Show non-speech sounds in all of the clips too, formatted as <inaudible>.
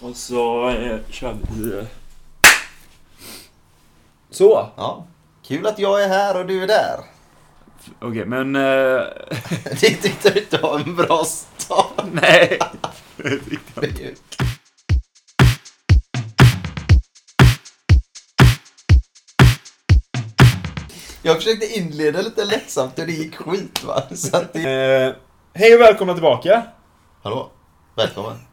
Och så eh, kör vi... Så! Ja. Kul att jag är här och du är där. Okej, men... eh, <laughs> Det tyckte du inte var en bra start. <laughs> nej! Jag försökte inleda lite lättsamt och det gick skit va. Så att det... Eh, Hej och välkomna tillbaka! Hallå? Välkommen.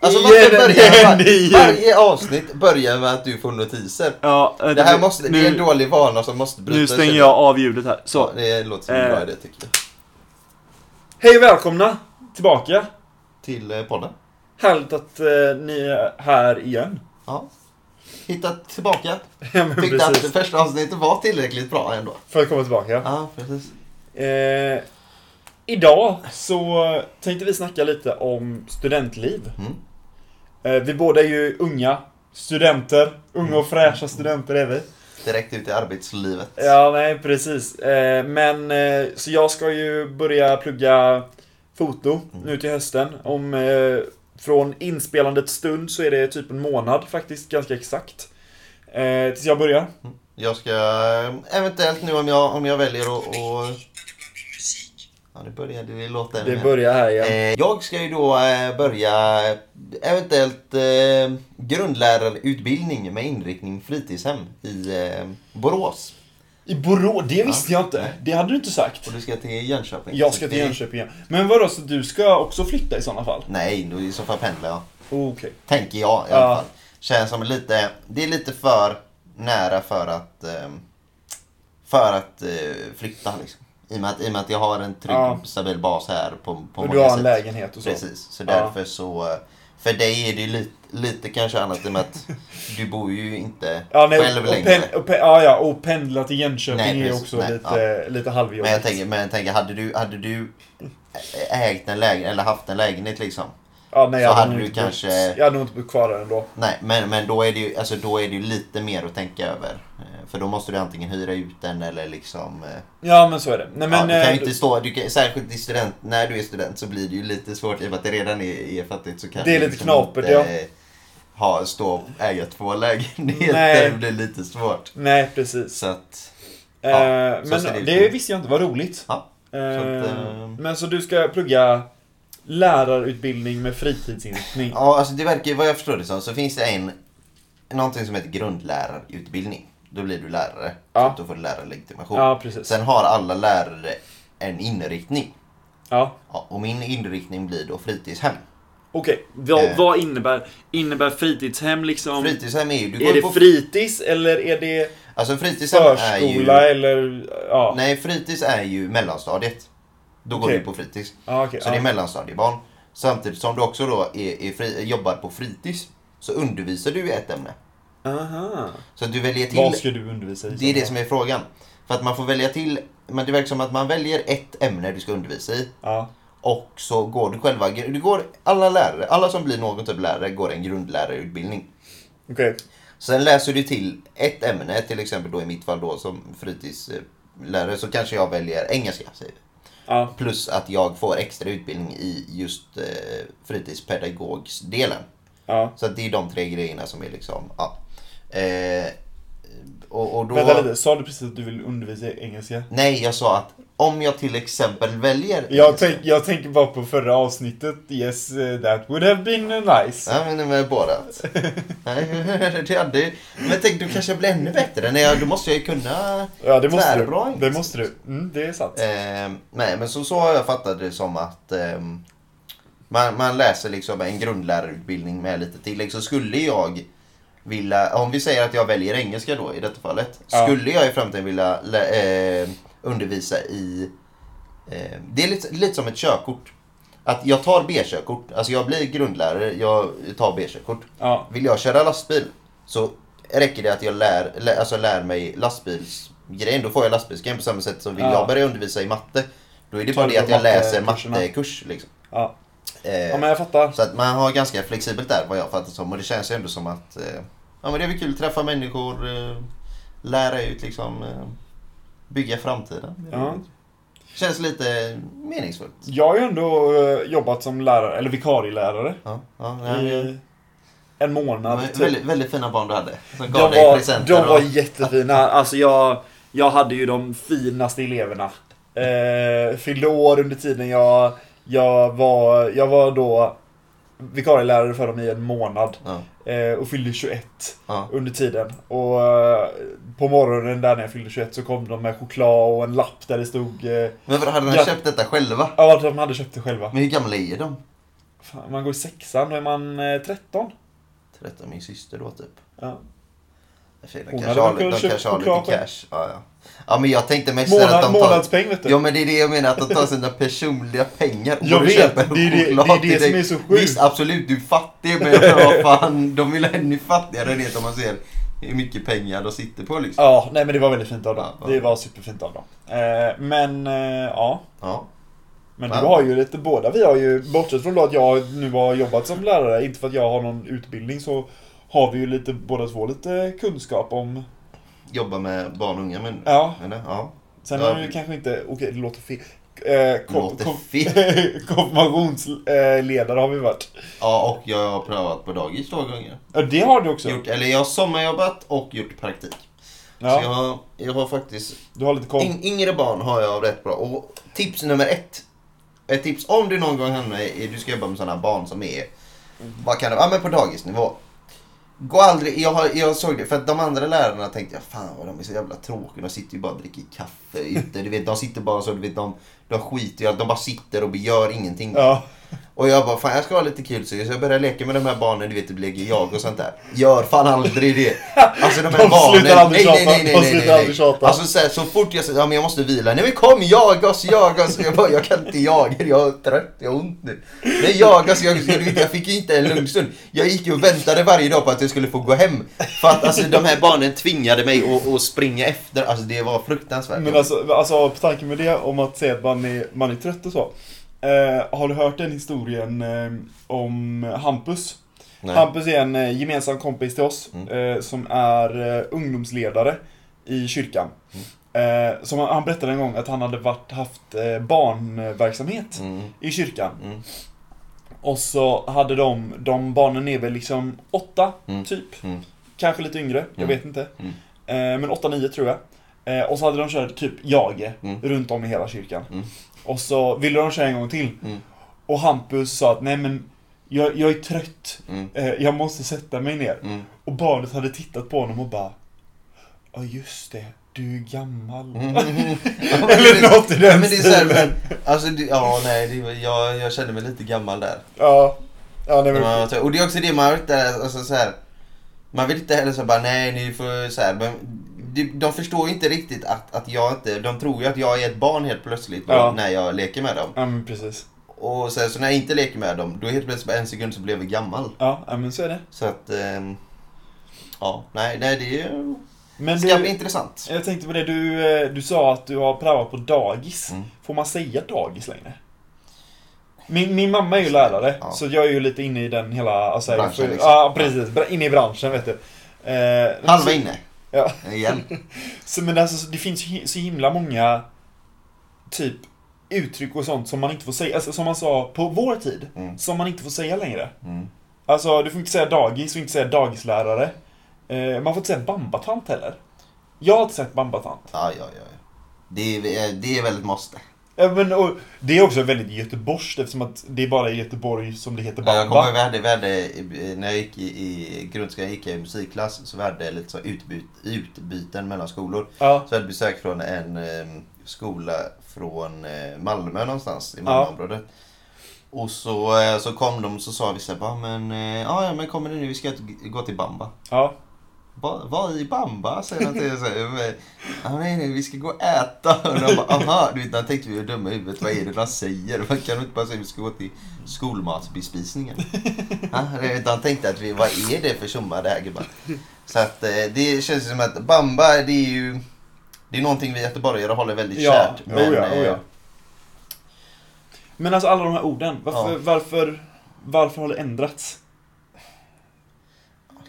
Alltså Igen, varför börjar man, igen. varje avsnitt börjar med att du får notiser? Ja, eh, Det här måste, det är en nu, dålig vana som måste brytas. nu stänger jag av ljudet här. Så, Ja, det låter som en bra Eh. idé tycker jag. hej och välkomna tillbaka! Till eh, podden. Härligt att eh, ni är här igen. Ja. Hittat tillbaka. <laughs> Ja, Tyckte att det första avsnittet var tillräckligt bra ändå. För att komma tillbaka. Ja, precis. Eh, idag så tänkte vi snacka lite om studentliv. Mm. Eh, vi båda är ju unga studenter. Unga Mm. och fräscha studenter är vi. Direkt ut i arbetslivet. Ja, nej precis. Eh, men eh, så jag ska ju börja plugga foto Mm. nu till hösten. Om från inspelandets stund så är det typ en månad faktiskt, ganska exakt. Tills jag börjar. Jag ska eventuellt nu om jag, om jag väljer att... Ja, det började det låta Det börjar här igen. Eh, jag ska ju då eh, börja eventuellt eh, grundlärarutbildning med inriktning fritidshem i eh, Borås. I Borås, det visste jag inte. Det hade du inte sagt. Och du ska till Jönköping. Jag ska till Jönköping igen. Men vadå, så du ska också flytta i sådana fall? Nej, då i så fall pendlar jag. Okej. Tänker jag i alla Ja. fall. Känns som lite, det är lite för nära för att, för att flytta liksom. I och, med att, I och att jag har en trygg, Ja. stabil bas här på, på Och många du har en sätt. lägenhet och så? Precis, så Ja. därför så... eh, För dig är det ju lite, lite kanske annat i och med att du bor ju inte Ja, nej, själv och, längre. pen, och, pen, ja, ja, och pendla till Jönköping Nej, är precis. också Nej, lite, lite halvjobbigt. men jag tänker, men jag tänker hade, du, hade du ägt en lägenhet eller haft en lägenhet liksom. ja, nej, så jag hade nog du kanske- Bott, jag hade nog inte bott kvar där ändå. Nej, men, men då, är det ju, alltså, då är det ju lite mer att tänka över. Eh, För då måste du antingen hyra ut den eller liksom... eh, Ja, men så är det. Nej, men, ja, du kan ju eh, inte stå, du kan, särskilt i student, när du är student så blir det ju lite svårt i och med att det redan är, är fattigt så kan Det är lite knapert, inte, ja. eh, Ha, stå och äga två lägenheter, Nej. det blir lite svårt. Nej, precis. Så att, Eh, så men det det, visste jag inte, vad roligt. ja. Eh, att, eh, Men så du ska plugga lärarutbildning med fritidsinriktning? Ja, alltså det verkar vad jag förstår det som så finns det en någonting som heter grundlärarutbildning. Då blir du lärare. Ja. Så att får du lärarlegitimation. Ja, precis. Sen har alla lärare en inriktning. Ja. Ja, och min inriktning blir då fritidshem. Okej, vad, Eh. vad innebär, innebär fritidshem liksom? Fritidshem är ju... Du är går det på, fritids eller är det alltså fritidshem är förskola ju... eller... Ja, Nej, fritids är ju mellanstadiet. Då går Okej. du på fritids. ja okej. Så ja. det är mellanstadiebarn. Samtidigt som du också då är, är fri, jobbar på fritids så undervisar du i ett ämne. Aha. Så att du väljer till... Vad ska du undervisa i? Det är det som är frågan. För att man får välja till, men det verkar som att man väljer ett ämne du ska undervisa i. Ja. Och så går du själva, du går, alla lärare, alla som blir någon typ lärare går en grundlärarutbildning. Okej. Sen läser du till ett ämne, till exempel då i mitt fall då som fritidslärare så kanske jag väljer engelska. Säger. Ja. Plus att jag får extra utbildning i just eh, fritidspedagogsdelen. Ja. Så att det är de tre grejerna som är liksom, ja. Eh, och, och då... Vänta lite, sa du precis att du vill undervisa i engelska? Nej, jag sa att om jag till exempel väljer Jag, tänk, jag tänker bara på förra avsnittet. Yes, eh, that would have been nice. Ja, men med Borat. Nej, det hade... Men tänk, du kanske blir ännu bättre. Nej, då måste jag ju kunna... Ja, det måste du. Det måste du. Mm, det är sant. Eh, nej, men så, så har jag fattat det som att eh, man, man läser liksom en grundlärarutbildning med lite tillägg. Så skulle jag vilja, om vi säger att jag väljer engelska då i detta fallet. Ja. Skulle jag i framtiden vilja eh, undervisa i... Eh, det är lite, lite som ett körkort. Att jag tar B-körkort, alltså jag blir grundlärare, jag tar B-körkort. Ja. Vill jag köra lastbil så räcker det att jag lär, lä, alltså lär mig lastbilsgrejen. Då får jag lastbilsgrejen på samma sätt som vill Ja. jag börja undervisa i matte. Då är det bara det att jag läser mattekurs. Liksom. Ja. Eh, ja, men jag fattar. Så att man har ganska flexibelt där vad jag fattar som. Och det känns ju ändå som att eh, ja, men det är väl kul att träffa människor, eh, lära ut liksom, eh, bygga framtiden. Ja. Känns lite meningsfullt. Jag har ju ändå eh, jobbat som lärare, eller vikarielärare. Ja, ja, nej, en månad. typ. väldigt, väldigt fina barn du hade. Som De gav dig var, presenter. de var och- jättefina. Alltså jag, jag hade ju de finaste eleverna. Eh, fyllde år under tiden jag, jag, var, jag var då vikarielärare för dem i en månad. Ja, Eh, och fyllde 21 ja. under tiden. Och eh, på morgonen där när jag fyllde 21 så kom de med choklad och en lapp där det stod... Eh, Men vad, hade de Ja. köpt detta själva? ja, de hade köpt det själva. Men hur gamla är de? Fan, man går i sexan, då är man eh, 13. 13, min syster då typ. Ja. De Hon kanske hade har, väl de kanske har lite cash. Ja, ja. ja, men jag tänkte mest att Månad, de tar... månadspeng vet du. Ja men det är det jag menar, att de tar sina personliga pengar och Jag vet, köper det är det- det är det som är så sjukt. Visst, absolut, du är fattig men vad fan, de vill ännu fattigare det om man ser hur mycket pengar de sitter på liksom. Ja, nej men det var väldigt fint av dem. Ja. Det var superfint av dem. Eh, men, eh, ja. Ja. Men du har ju lite båda. Vi har ju, bortsett från då att jag nu har jobbat som lärare, inte för att jag har någon utbildning, så har vi ju lite, båda två lite kunskap om... Jobba med barn och unga men, Ja, eller? Ja. sen Ja, har vi vi- kanske inte, okej det låter fel. Eh, kom, kom, <laughs> konfirmationsledare har vi varit. ja, och jag har prövat på dagis två gånger. Ja, det har du också. Gjort, eller jag har sommarjobbat och gjort praktik. Så Ja, jag har, jag har faktiskt du har lite koll. In, yngre barn har jag rätt bra. Och tips nummer ett. Ett tips om du någon gång hamnar i, du ska jobba med sådana barn som är, vad kan det vara, ja, men på dagisnivå. Gå aldrig, jag, har, jag såg det, för att de andra lärarna tänkte jag, fan vad de är så jävla tråkiga. De sitter ju bara och dricker kaffe ute. Du vet, de sitter bara så, du vet, de, de skiter i allt. De bara sitter och gör ingenting. Ja, och jag bara, fan jag ska ha lite kul så jag började leka med de här barnen, du vet, det leker jag och sånt där. Gör fan aldrig det. Alltså de här <laughs> De barnen. slutar aldrig nej, nej, nej, nej, nej, nej, aldrig tjata. Alltså så, här, så fort jag säger, ja men jag måste vila. Nej men kom, jaga oss, jaga oss. Jag bara, jag kan inte jaga jag är trött, jag har ont nu. Nej jaga oss, jag, jag, jag fick inte en lugn stund. Jag gick och väntade varje dag på att jag skulle få gå hem. För att alltså de här barnen tvingade mig att, att springa efter. Alltså det var fruktansvärt. men alltså, alltså på tanke med det om att säga att man är, man är trött och så. Eh, har du hört den historien eh, om Hampus? Nej. Hampus är en eh, gemensam kompis till oss Mm. eh, som är eh, ungdomsledare i kyrkan. Eh, som han, han berättade en gång att han hade varit, haft barnverksamhet Mm, i kyrkan. mm, Och så hade de, de barnen är väl liksom åtta, Mm. typ. mm. Kanske lite yngre, jag Mm. vet inte. Mm. Men 8-9 tror jag. Och så hade de kört typ jage Mm. runt om i hela kyrkan. Och så ville de köra en gång till. Mm. Och Hampus sa att nej men jag, jag är trött. Mm. Eh, jag måste sätta mig ner. Mm. Och barnet hade tittat på honom och bara Ja just det, du är gammal. Mm. <laughs> Ja, men Eller det- något i den Ja, men det är så här, men, alltså, det, ja, nej, det, jag, jag kände mig lite gammal där. Ja. Ja, nej, men, och det är också det man vill inte, alltså, så här, man vill inte heller så bara nej ni får så här, men de, förstår ju inte riktigt att, att jag inte, de tror ju att jag är ett barn helt plötsligt Ja. när jag leker med dem. ja men precis. Och sen så när jag inte leker med dem, då helt plötsligt på en sekund så blev jag gammal. Ja, ja men så är det. Så att, ehm, ja, nej, nej det är Men ska bli du, intressant. jag tänkte på det, du, eh, du sa att du har praoat på dagis. Mm. Får man säga dagis längre? Min, min mamma är ju lärare, Ja. så jag är ju lite inne i den hela... Alltså, Branschen, för, liksom. Ja, precis. Inne i branschen, vet du. Eh, Halva så, inne. Ja. Igen. <laughs> Så, men alltså, det finns ju så himla många typ uttryck och sånt som man inte får säga. Alltså, som man sa på vår tid. Mm. Som man inte får säga längre. Mm. Alltså, du får inte säga dagis, du får inte säga dagislärare. Eh, man får inte säga bambatant heller. Jag har inte sagt bambatant. Ja, ja, ja. Det är, det är väl ett måste. Ja, men, och, det är också väldigt göteborgskt eftersom att det är bara i Göteborg som det heter Ja, jag kommer bamba. ihåg vi hade, när jag gick i, i grundskolan gick jag i musikklass så vi hade lite så utbyt, utbyten mellan skolor. Ja, Så jag hade besök från en eh, skola från eh, Malmö någonstans i Ja. Malmöområdet. Och så, eh, så kom de så sa vi så här, bara, men, eh, ja, ja men kommer ni nu, vi ska gå till Bamba. ja. Va- Vad i Bamba? Säger han till men, ja, nej, nej, vi ska gå och äta. Och de bara, aha, du vet, då tänkte vi, är dumma i huvudet, vad är det de säger? Man kan inte bara säga att vi ska gå till skolmatsbespisningen. De tänkte att vi, vad är det för tjommar det här gubbar? Så att eh, det känns som att Bamba, det är ju, det är någonting vi göteborgare håller väldigt Ja, kärt. oh ja, oh ja. eh, Men alltså alla de här orden, varför, Ja. varför, varför har det ändrats?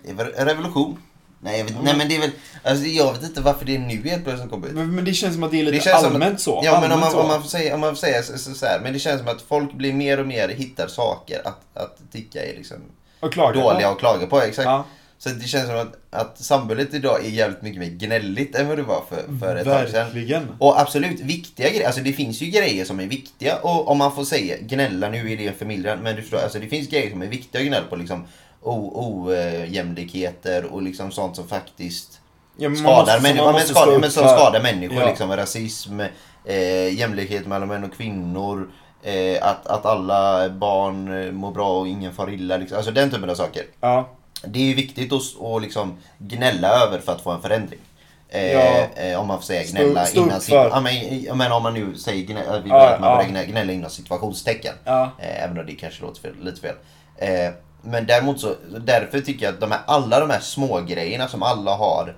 det är revolution. Nej, jag vet, nej men det är väl, alltså jag vet inte varför det är nu helt plötsligt kommer ut. Men, men det känns som att det är lite Det känns allmänt så. Ja men om Allmänt man, så. om man får säga, om man får säga så, så, så här, men det känns som att folk blir mer och mer hittar saker att, att tycka är liksom Och klagar. dåliga och klaga på. Exakt. Ja. Så det känns som att, att samhället idag är jävligt mycket mer gnälligt än vad det var för, för ett tag sedan. Verkligen. Och absolut, viktiga grejer. Alltså det finns ju grejer som är viktiga. Och om man får säga gnälla, nu är det förmildrande. Men du förstår, alltså det finns grejer som är viktiga att gnälla på. Liksom ojämlikheter och liksom sånt som faktiskt Ja, men skadar människor. Men, måste skadar, men som skadar människor. Ja. Liksom, rasism, eh, jämlikhet mellan män och kvinnor. Eh, att, att alla barn eh, mår bra och ingen far illa. Liksom. Alltså den typen av saker. Ja. Det är viktigt att, att liksom gnälla över för att få en förändring. Eh, Ja. eh, om man får säga gnälla upp innan... för. Ja, men, men om man nu säger gnälla, vi Ja, att man ja. gnälla, gnälla inom situationstecken. Ja. Eh, även om det kanske låter fel, lite fel. Men däremot så, därför tycker jag att de här, alla de här små grejerna som alla har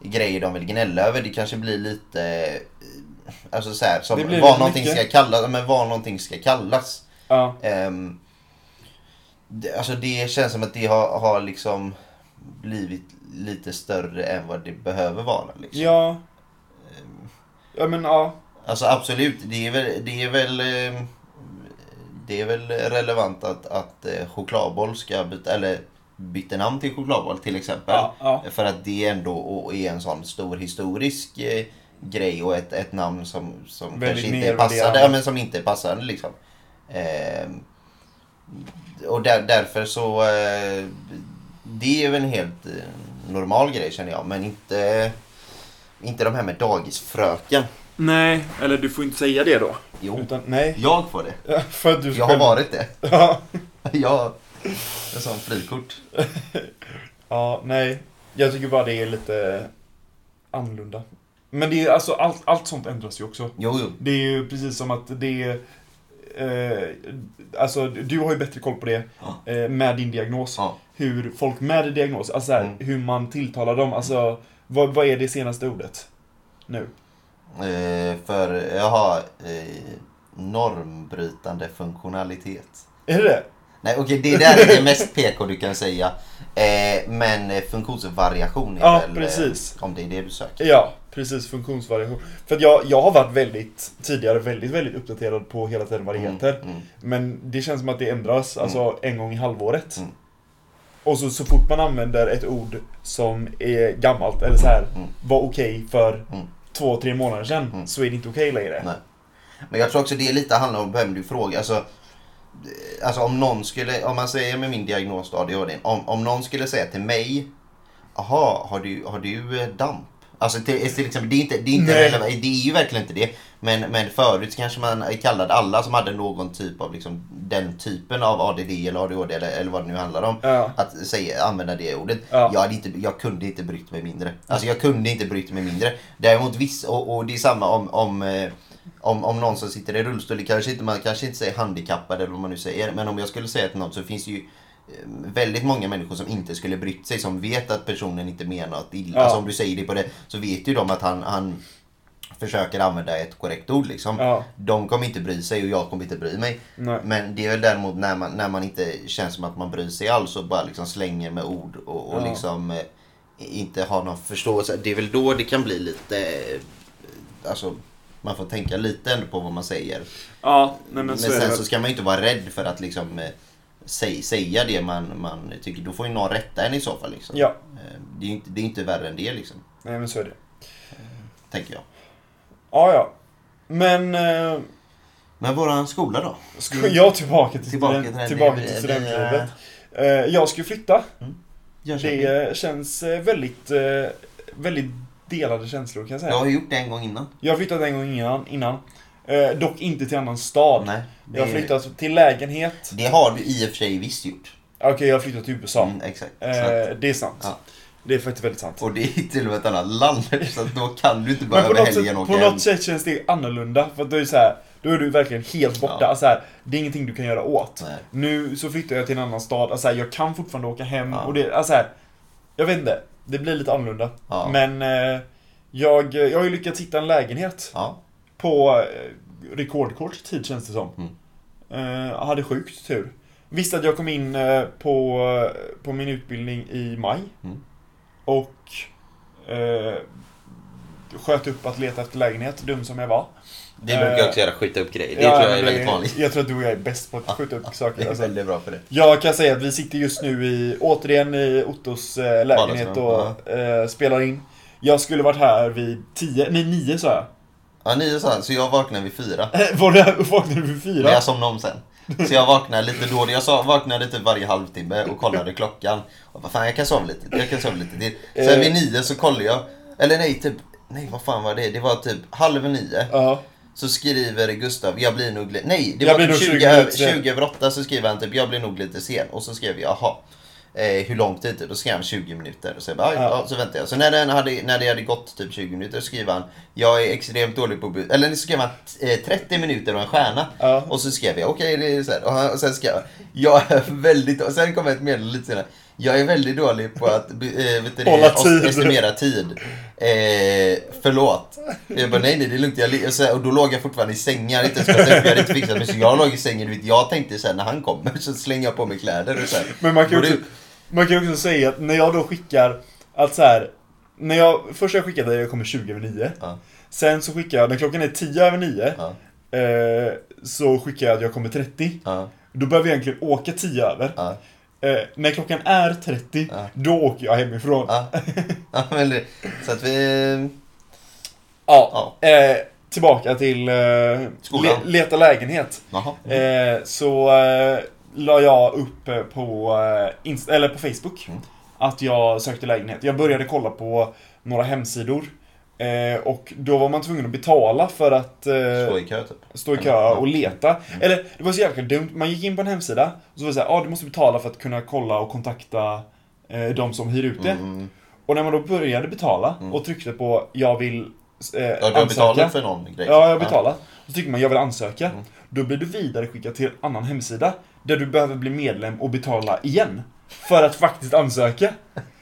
grejer de vill gnälla över, det kanske blir lite... eh, Alltså så här, som vad någonting mycket. ska kallas, men vad någonting ska kallas. Ja. Ehm, det, alltså det känns som att det har, har liksom blivit lite större än vad det behöver vara. Liksom. Ja. Ehm, Ja men ja. Alltså absolut, det är väl, det är väl, ehm, det är väl relevant att, att eh, chokladboll ska byta, eller byta namn till chokladboll till exempel. Ja, ja. För att det ändå och är en sån stor historisk eh, grej och ett, ett namn som, som Väldigt kanske inte passande. Ja, men som inte är passande liksom. Ehm, och där, därför så... Eh, det är väl en helt eh, normal grej känner jag. Men inte, inte de här med dagisfröken. Nej, eller du får inte säga det då. Jo, Utan, nej. jag får det. Ja, För att du Jag har varit det. <laughs> Ja. Jag en sån frikort. <laughs> ja, nej. Jag tycker bara det är lite annorlunda. Men det är alltså allt, allt sånt ändras ju också. Jo, jo. Det är ju precis som att det är... Eh, alltså, du har ju bättre koll på det Ja. eh, med din diagnos. Ja. Hur folk med diagnos, alltså så här, Mm. hur man tilltalar dem. Alltså, vad, vad är det senaste ordet? Nu. Eh, för jag har eh, normbrytande funktionalitet. Är det det? Nej okej, det där är det mest PK du kan säga. Eh, men eh, funktionsvariation är Ja, väl... precis. Eh, om det är det du söker. Ja, precis. Funktionsvariation. För jag, jag har varit väldigt, tidigare väldigt, väldigt uppdaterad på hela tiden vad det heter. Mm, mm. Men det känns som att det ändras, alltså en gång i halvåret. Mm. Och så, så fort man använder ett ord som är gammalt, eller så här Mm. var okej för Mm. Två, tre månader sedan, Mm. så är det inte okej längre. Nej. Men jag tror också det lite handlar om vem du frågar. Alltså, alltså om någon skulle, om man säger med min diagnos då, ADHD, om, om någon skulle säga till mig, Jaha, har du, har du eh, damp? Alltså till, till exempel, det är inte, det är inte relevant, det är ju verkligen inte det. Men, men förut kanske man kallade alla som hade någon typ av liksom, den typen av ADD eller ADHD eller, eller vad det nu handlar om. Ja. Att säga, använda det ordet. Ja. Jag, hade inte, jag kunde inte brytt mig mindre. Alltså jag kunde inte brytt mig mindre. Däremot viss, och, och det är samma om, om, eh, om, om någon som sitter i rullstol. Kanske inte, man kanske inte säger handikappad eller vad man nu säger. Men om jag skulle säga till någon så finns det ju eh, väldigt många människor som inte skulle brytt sig. Som vet att personen inte menar något illa. Ja. Alltså om du säger det på det så vet ju de att han, han försöker använda ett korrekt ord liksom. Ja. De kommer inte bry sig och jag kommer inte bry mig. Nej. Men det är väl däremot när man, när man inte känns som att man bryr sig alls och bara liksom slänger med ord och, och Ja. liksom eh, inte har någon förståelse. Det är väl då det kan bli lite... eh, Alltså, man får tänka lite ändå på vad man säger. Ja, nej men, Men, så sen så ska man ju inte vara rädd för att liksom eh, säg, säga det man, man tycker. Då får ju någon rätta en i så fall. Liksom. Ja, Eh, Det är inte, det är inte värre än det liksom. nej men så är det. Tänker jag. Ja, ja. Men... Eh, Men våran skola då? ska jag tillbaka till, Tillbaka till tillbaka till det- studentlivet. Eh, jag ska ju flytta. Jönköping. Det eh, känns eh, väldigt, eh, väldigt delade känslor kan jag säga. Jag har gjort det en gång innan. Jag har flyttat en gång innan. innan. Eh, dock inte till annan stad. Nej. det- Jag har flyttat till lägenhet. Det har du i och för sig visst gjort. Okej, jag har flyttat till USA. Mm, exakt. Eh, det är sant. Ja. Det är faktiskt väldigt sant. och det är till och med ett annat land. <laughs> Så att då kan du inte bara över helgen sätt, åka på hem. något sätt känns det annorlunda. För att då är, så här, då är du verkligen helt borta. Ja. Alltså här, det är ingenting du kan göra åt. Nej. Nu så flyttar jag till en annan stad. Alltså här, jag kan fortfarande åka hem. Ja. Och det, alltså här, jag vet inte. Det blir lite annorlunda. Ja. Men eh, jag, jag har ju lyckats hitta en lägenhet. På eh, rekordkort tid känns det som. Mm. Eh, hade sjukt tur. Visste att jag kom in eh, på, på min utbildning i maj. Mm. Och eh, sköt upp att leta efter lägenhet, dum som jag var. Det brukar jag också göra, skjuta upp grejer. Det tror jag är men väldigt vanligt. Jag tror att du och jag är bäst på att skjuta upp Det <laughs> saker. är Alltså. väldigt bra för det. Jag kan säga att vi sitter just nu i, återigen i Ottos eh, lägenhet och eh, spelar in. Jag skulle varit här vid 10, nej 9 sa jag. Ja, nio sa han, så jag vaknade vid fyra. Eh, <laughs> Var det, vaknade du vid Men 4? jag somnade om sen. Så jag vaknade lite då. Jag vaknade typ varje halvtimme och kollade klockan. Och vad fan, jag kan sova lite. Jag kan sova lite till. Sen vid nio så kollade jag. Eller nej, typ. Nej, vad fan var det? Det var typ halv nio. Ja. Så skriver Gustav, jag blir nog. Nej, det Jag var typ nog 20, 20 över, minuter sen. 20 över 8 så skriver han typ, jag blir nog lite sen. Och så skrev jag, jaha. Eh, hur lång tid? Då skrev han 20 minuter. Och så, bara, ja. Ja. så väntade jag. Så när, den hade, när det hade gått typ 20 minuter så skriver han, jag är extremt dålig på... bu- Eller så skrev han eh, 30 minuter och en stjärna. Ja. Och så skrev jag, okej det är så här. Och, han, och sen skrev jag, jag är väldigt... Och sen kom ett meddelande lite senare. Jag är väldigt dålig på att eh, vet det, tid. estimera tid. Eh, förlåt. Jag bara, nej nej det är lugnt. Jag, och, så, och då låg jag fortfarande i hade inte ens jag hade inte fixat mig. Så jag låg i sängen. Vet, jag tänkte så här, när han kommer så slänger jag på mig kläder. Och så här. Men man kan, Borde- också, man kan också säga att när jag då skickar att så här, när jag, först jag skickat att jag kommer 20 över 9. Ja. Sen så skickar jag, när klockan är 10 över 9, Ja, eh, så skickar jag att jag kommer 30. ja, Då behöver jag egentligen åka 10 över. Eh, när klockan är 30, Ja. då åker jag hemifrån. ja. men det, så att vi... Ja. Eh, tillbaka till eh, le, leta lägenhet. Eh, så eh, la jag upp eh, på, eh, Inst- eller på Facebook Mm. att jag sökte lägenhet. Jag började kolla på några hemsidor. Eh, och då var man tvungen att betala för att eh, Stå i kö typ. stå i kö Ja. och leta. Eller det var så jävla dumt. Man gick in på en hemsida och så var det såhär, ja ah, du måste betala för att kunna kolla och kontakta eh, de som hyr ut det. Mm. Och när man då började betala Mm. och tryckte på jag vill eh, Ja, du har ansöka. betalat för någon grej? Ja, jag har betalat. Så trycker man jag vill ansöka. Mm. Då blir du vidare skickad till en annan hemsida. Där du behöver bli medlem och betala igen. För att faktiskt ansöka.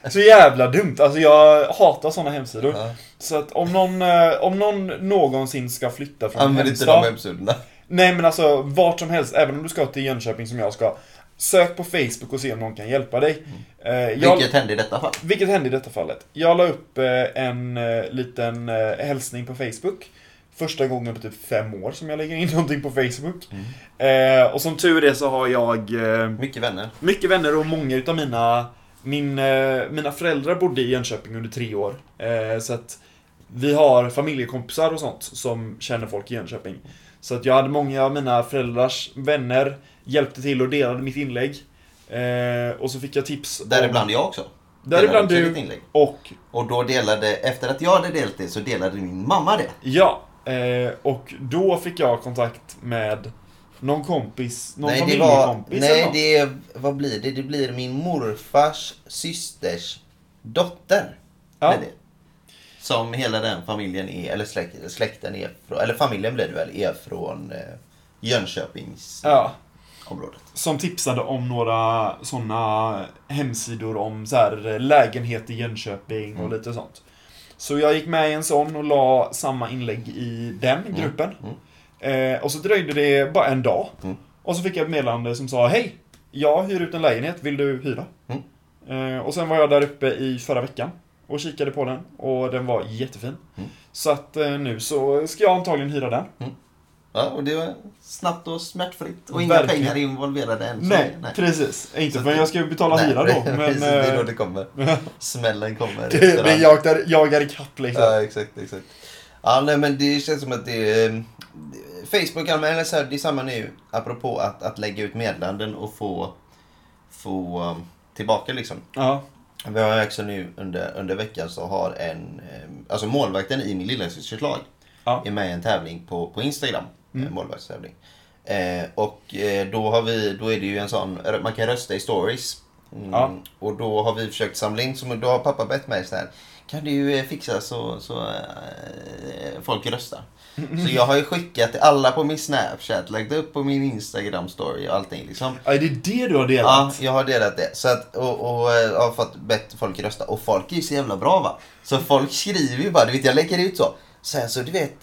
Så jävla dumt. Alltså jag hatar sådana hemsidor. Ja. Så att om någon, eh, om någon någonsin ska flytta från en Använd inte hemstad. de hemsidorna. Nej men alltså vart som helst, även om du ska till Jönköping som jag ska. Sök på Facebook och se om någon kan hjälpa dig. Eh, jag, Mm. Vilket hände i detta fall? vilket hände i detta fallet? Jag la upp eh, en liten hälsning på Facebook. Första gången på typ fem år som jag lägger in <laughs> någonting på Facebook. Eh, och som tur är så har jag eh, Mycket vänner. mycket vänner och många utav mina min, eh, Mina föräldrar bodde i Jönköping under tre år. Eh, så att vi har familjekompisar och sånt som känner folk i Jönköping. Så att jag hade många av mina föräldrars vänner hjälpte till och delade mitt inlägg. Eh, och så fick jag tips. om- Däribland jag också. Däribland du och Och då delade, efter att jag hade delat det så delade min mamma det. Ja, eh, och då fick jag kontakt med någon kompis, någon nej, det var, familjekompis nej det är, vad blir det? Det blir min morfars systers dotter. Ja. Det. Som hela den familjen är, eller släkt, släkten är från, eller familjen blir det väl, är från eh, Jönköpingsområdet. Ja, som tipsade om några sådana hemsidor om så här, lägenhet i Jönköping och Mm. lite sånt. Så jag gick med i en sån och la samma inlägg i den gruppen. Eh, och så dröjde det bara en dag. Mm. Och så fick jag ett meddelande som sa Hej! Jag hyr ut en lägenhet, vill du hyra? Mm. Eh, och sen var jag där uppe i förra veckan och kikade på den och den var jättefin. Mm. Så att eh, nu så ska jag antagligen hyra den. Ja, och det var snabbt och smärtfritt. Och inga Verkligen. pengar involverade än. så Nej, precis. Inte Så för att- jag ska ju betala hyra då. <laughs> Men precis, det är då eh, det kommer. <laughs> Smällen kommer. det, efter det hand. jagar, jagar ikapp liksom. Ja, exakt, exakt. Ja, nej, men det känns som att det är... Facebook anmäler så här, det är samma nu, apropå att, att lägga ut meddelanden och få, få um, tillbaka liksom. Ja. Vi har också nu under, under veckan så har en, eh, alltså målvakten i min lillasysters lag Ja. är med i en tävling på, på Instagram. Mm. En målvaktstävling. Eh, och eh, då har vi, då är det ju en sån, man kan rösta i stories. Mm, Ja. Och då har vi försökt samla in, som då har pappa bett mig så här. Kan du eh, fixa så, så eh, folk röstar? Så jag har ju skickat till alla på min Snapchat, lagt upp på min Instagram story och allting liksom. ja, det är det du har Ja, delat? jag har delat det. Så att, och, och eh, har fått bett folk rösta. Och folk är ju så jävla bra va. Så folk skriver ju bara, du vet jag lägger ut så. Sen så du vet,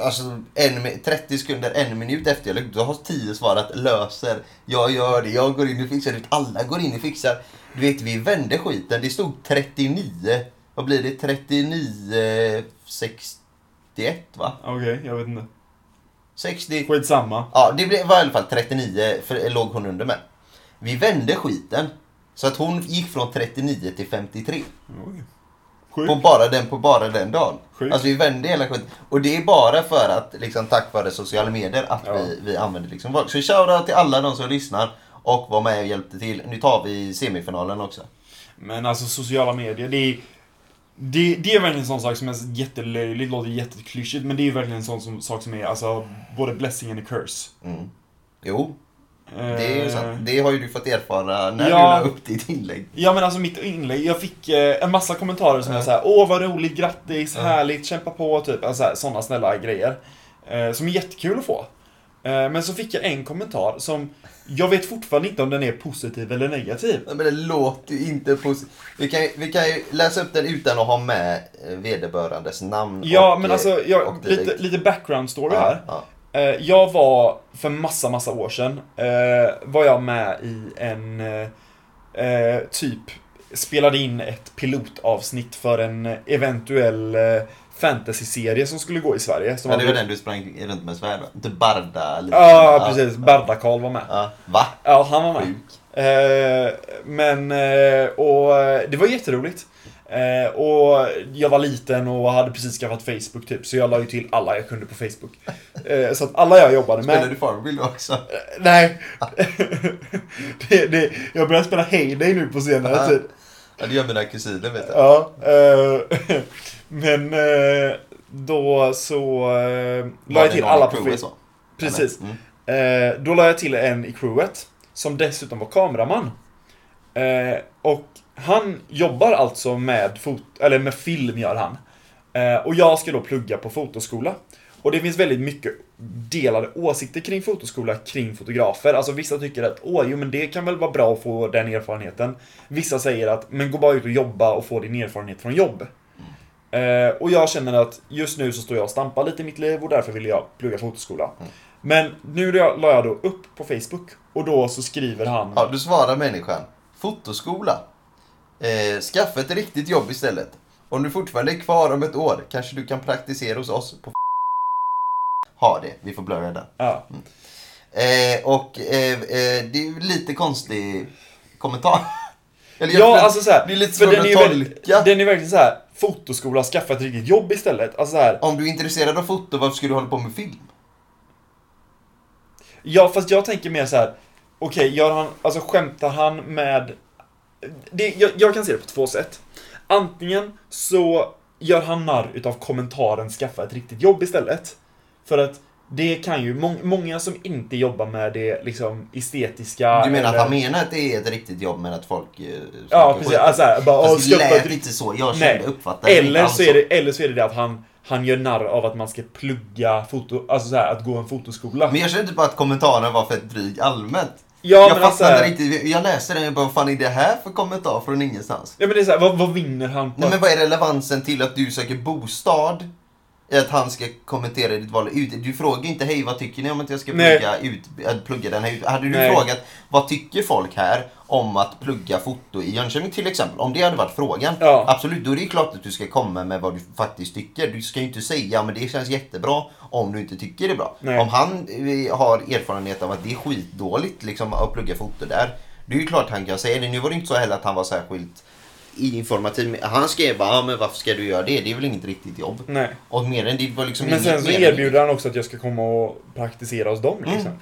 alltså en, mi- 30 sekunder, en minut efter jag då har 10 svarat löser. Jag gör det, jag går in och fixar det. Alla går in och fixar. Du vet, vi vände skiten. Det stod 39. Vad blir det? 39, 61 va? Okej, jag vet inte. 60. Skitsamma. Ja, det blev- var i alla fall 39, för låg hon under med. Vi vände skiten. Så att hon gick från 39 till 53. Oj. På Sjukt. bara den, på bara den dagen. Sjukt. Alltså vi vände hela skiten. Och det är bara för att, liksom tack vare sociala medier, att Ja. vi, vi använder liksom folk. Så shoutout till alla de som lyssnar och var med och hjälpte till. Nu tar vi semifinalen också. Men alltså sociala medier, det är... Det, det är verkligen en sån sak som är jättelöjligt, låter jätteklyschigt, men det är verkligen en sån som, sak som är alltså både blessing and a curse. Mm. Jo, det är ju Eh, sant. Det har ju du fått erfara när Ja. du la upp ditt inlägg. Ja men alltså mitt inlägg, jag fick eh, en massa kommentarer som Ja. är såhär Åh vad roligt, grattis, Ja. härligt, kämpa på, typ. Alltså, sådana snälla grejer. Eh, som är jättekul att få. Eh, men så fick jag en kommentar som jag vet fortfarande inte om den är positiv eller negativ. Men det låter ju inte positivt. Vi kan, vi kan ju läsa upp den utan att ha med eh, vederbörandes namn Ja och, men eh, alltså, jag, lite, lite background story här. Ja, Eh, jag var för massa, massa år sedan, eh, var jag med i en eh, eh, typ, spelade in ett pilotavsnitt för en eventuell eh, fantasy-serie som skulle gå i Sverige. Som ja. det var hade- den du sprang runt med svärd va? Inte Barda? lite. Ja, precis. Barda-Karl var med. Ja. Va? Ja, han var med. Sjuk. Eh, men, eh, och eh, det var jätteroligt. Eh, och jag var liten och hade precis skaffat Facebook typ, så jag la ju till alla jag kunde på Facebook. Eh, så att alla jag jobbade med... Spelade du Farmville också? Nej. <laughs> det, det, jag börjar spela Heyday nu på senare tid. Ja, det gör mina kusiner vet jag. Ja. Eh, <laughs> men eh, då så eh, la jag till alla på Facebook. Precis. Mm. Eh, då la jag till en i crewet, som dessutom var kameraman. Eh, och han jobbar alltså med, fot eller med film, gör han. Eh, och jag ska då plugga på fotoskola. Och det finns väldigt mycket delade åsikter kring fotoskola, kring fotografer. Alltså vissa tycker att åh, jo men det kan väl vara bra att få den erfarenheten. Vissa säger att men gå bara ut och jobba och få din erfarenhet från jobb. Eh, och jag känner att just nu så står jag och stampar lite i mitt liv och därför vill jag plugga fotoskola. Men nu la jag då upp på Facebook och då så skriver han... Ja, du svarar människan. Fotoskola. Eh, skaffa ett riktigt jobb istället. Om du fortfarande är kvar om ett år kanske du kan praktisera hos oss på Ha det, vi får blurra den. Ja. Eh, och eh, eh, det är ju lite konstig kommentar. <laughs> Eller Ja, alltså så här, Det är lite svårt att tolka. Den är verkligen så här. fotoskola, skaffa ett riktigt jobb istället. Alltså så här, Om du är intresserad av foto, varför ska du hålla på med film? ja fast jag tänker mer så här. Okej, gör han, alltså skämtar han med... Det, jag, jag kan se det på två sätt. Antingen så gör han narr utav kommentaren skaffa ett riktigt jobb istället. För att det kan ju, må, många som inte jobbar med det liksom estetiska Du menar eller- att han menar att det är ett riktigt jobb men att folk... eh, Ja, precis. Alltså här, bara, Fast det lät inte så. Jag Nej. kände, uppfattade det inte Eller alls så, är det, eller så är det det att han, han gör narr av att man ska plugga foto, alltså så här, att gå en fotoskola. Men jag kände inte bara att kommentaren var för dryg allmänt. Ja, jag men alltså, inte. Jag läste den och bara, vad fan är det här för kommentar från ingenstans? Ja men det är så här, vad, vad vinner han på Nej men vad är relevansen till att du söker bostad? Att han ska kommentera ditt val ut. Du frågar inte hej vad tycker ni om att jag ska Nej. plugga, ut, äh, plugga den här ut. Hade du Nej. frågat vad tycker folk här om att plugga foto i Jönköping till exempel? Om det hade varit frågan. Ja. Absolut, då är det klart att du ska komma med vad du faktiskt tycker. Du ska ju inte säga men det känns jättebra om du inte tycker det är bra. Nej. Om han eh, har erfarenhet av att det är skitdåligt liksom, att plugga foto där. Det är ju klart han kan säga det. Nu var det inte så heller att han var särskilt informativ. Han skrev bara, ja, men varför ska du göra det? Det är väl inget riktigt jobb. Nej. Och mer än det var liksom Men sen så erbjuder han också att jag ska komma och praktisera hos dem liksom.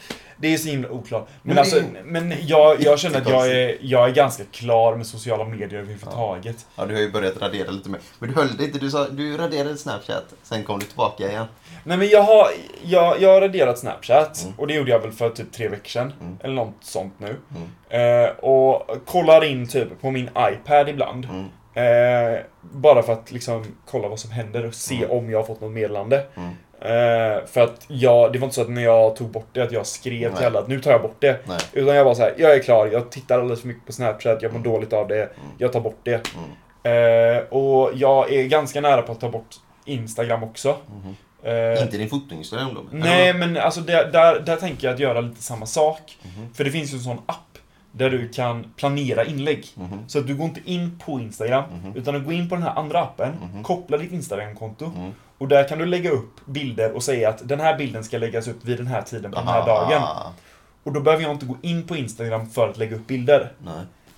Det är så himla oklart. Men, Men det alltså, är- men jag, jag känner att jag är, jag är ganska klar med sociala medier överhuvudtaget. Ja, du har ju börjat radera lite mer. Men du höll det inte. Du, sa, du raderade Snapchat. Sen kom du tillbaka igen. Nej men jag har, jag, jag har raderat Snapchat Mm. och det gjorde jag väl för typ tre veckor sedan. Mm. Eller något sånt nu. Mm. Eh, och kollar in typ på min iPad ibland. Mm. Eh, bara för att liksom kolla vad som händer och se Mm. om jag har fått något meddelande. Mm. Eh, för att jag, det var inte så att när jag tog bort det att jag skrev till Nej. alla att nu tar jag bort det. Nej. Utan jag var så här, jag är klar, jag tittar alldeles för mycket på Snapchat, jag mår dåligt av det, jag tar bort det. Mm. Eh, och jag är ganska nära på att ta bort Instagram också. Mhm. Eh, Inte din fotoinstagram då? Nej, men alltså där, där, där tänker jag att göra lite samma sak. Mhm. För det finns ju en sån app där du kan planera inlägg. Mhm. Så att du går inte in på Instagram, Mhm. utan du går in på den här andra appen, Mhm. kopplar ditt Instagram-konto Mm. Och där kan du lägga upp bilder och säga att den här bilden ska läggas upp vid den här tiden på den här dagen. Och då behöver jag inte gå in på Instagram för att lägga upp bilder.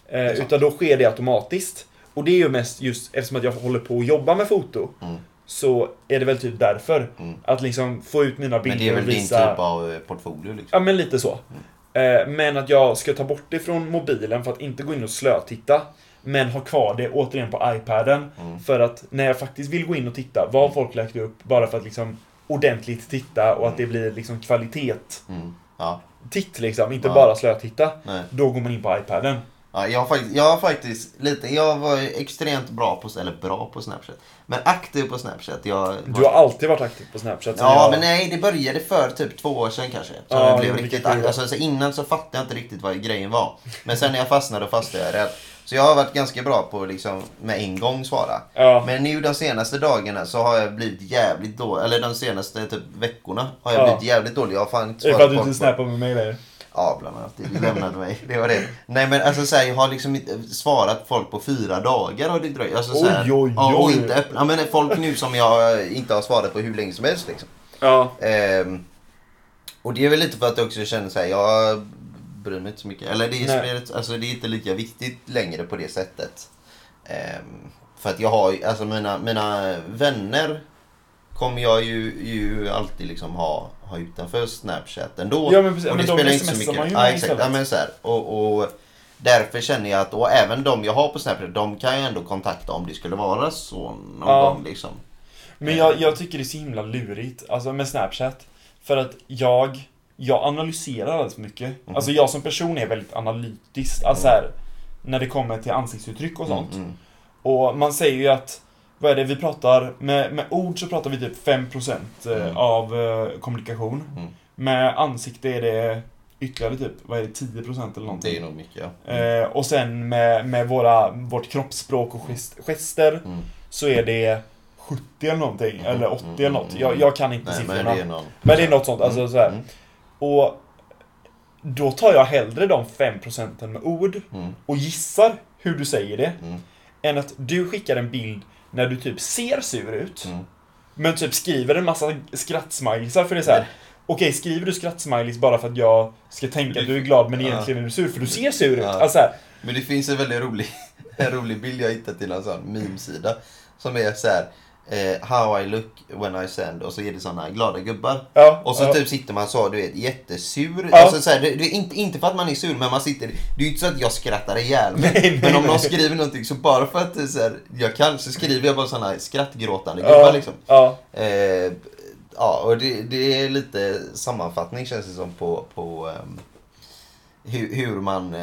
Eh, utan då sker det automatiskt. Och det är ju mest just eftersom att jag håller på att jobba med foto. Mm. Så är det väl typ därför. Mm. Att liksom få ut mina bilder Men det är väl och din visa... typ av eh, portfolio liksom? Ja, men lite så. Eh, Men att jag ska ta bort det från mobilen för att inte gå in och slötitta. Men ha kvar det återigen på iPaden. Mm. För att när jag faktiskt vill gå in och titta, vad har folk lagt upp? Bara för att liksom ordentligt titta och att det blir liksom kvalitet. Mm. Ja. Titt liksom, inte Ja. bara slötitta. Nej. Då går man in på iPaden. Ja, jag, har faktiskt, jag har faktiskt lite, jag var extremt bra på, eller bra på Snapchat. Men aktiv på Snapchat. Jag, Du har alltid varit aktiv på Snapchat. sen Ja, jag... men nej, det började för typ två år sedan kanske. Så Ja, jag blev riktigt aktiv. Alltså, så innan så fattade jag inte riktigt vad grejen var. Men sen när jag fastnade, då fastnade jag rätt. Så jag har varit ganska bra på att liksom med en gång svara. Ja. Men nu de senaste dagarna så har jag blivit jävligt dålig. Eller de senaste typ veckorna har jag Ja. blivit jävligt dålig. Jag har fan inte Det är för att du inte snappar med mig längre. Ja, bland annat. Det lämnade mig. Det var det. Nej men alltså så här, jag har liksom inte svarat folk på fyra dagar har det dröjt. Alltså, så här, Oj, oj, ja, och oj. inte öppna. Ja, men folk nu som jag inte har svarat på hur länge som helst liksom. Ja. Ehm, och det är väl lite för att jag också känner så här, jag bryr mig inte så mycket. Eller det är, spelet, alltså, det är inte lika viktigt längre på det sättet. Ehm, för att jag har ju- alltså mina, mina vänner kommer jag ju, ju alltid liksom ha, ha utanför Snapchat ändå. Ja, men precis. och Men det de spelar inte så mycket. man ju ja, exakt. Ja, men så här, och, och därför känner jag att, och även de jag har på Snapchat, de kan jag ändå kontakta om det skulle vara så någon Ja. gång liksom. Men jag, jag tycker det är så himla lurigt, alltså med Snapchat. För att jag, jag analyserar alldeles för mycket. Mhm. Alltså jag som person är väldigt analytisk, alltså här, när det kommer till ansiktsuttryck och sånt. Mm, mm. Och man säger ju att, vad är det vi pratar, med, med ord så pratar vi typ 5% eh, Mm. av eh, kommunikation. Mm. Med ansikte är det ytterligare typ, vad är det, 10% eller någonting. Det är nog mycket ja. Eh, och sen med, med våra, vårt kroppsspråk och gest, gester Mm. så är det 70 eller någonting, Mm, eller 80 mm, eller något. mm, Jag, jag kan inte Nej, siffrorna. men det är någon... Men det är något sånt, alltså så. Mm, Och då tar jag hellre de 5% med ord mm, och gissar hur du säger det, mm, än att du skickar en bild när du typ ser sur ut, mm. men typ skriver en massa skrattsmileysar för det är så här. Okej, skriver du skrattsmileys bara för att jag ska tänka att du är glad men egentligen är du sur för du ser sur ut? Alltså här, Men det finns en väldigt rolig, <laughs> en rolig bild jag hittat till en sån meme-sida. Som är så här. Eh, how I look when I send och så är det såna glada gubbar. ja, Och så ja. typ sitter man så, du vet, jättesur. Ja. Alltså, så här, det, det är inte, inte för att man är sur, men man sitter... Det är ju inte så att jag skrattar ihjäl mig. <laughs> Nej, nej, Men om någon skriver någonting så bara för att så här, jag kan så skriver jag bara såna här skrattgråtande gubbar ja, liksom. ja. Eh, ja, och det, det är lite sammanfattning känns det som på, på ehm, hur, hur man eh,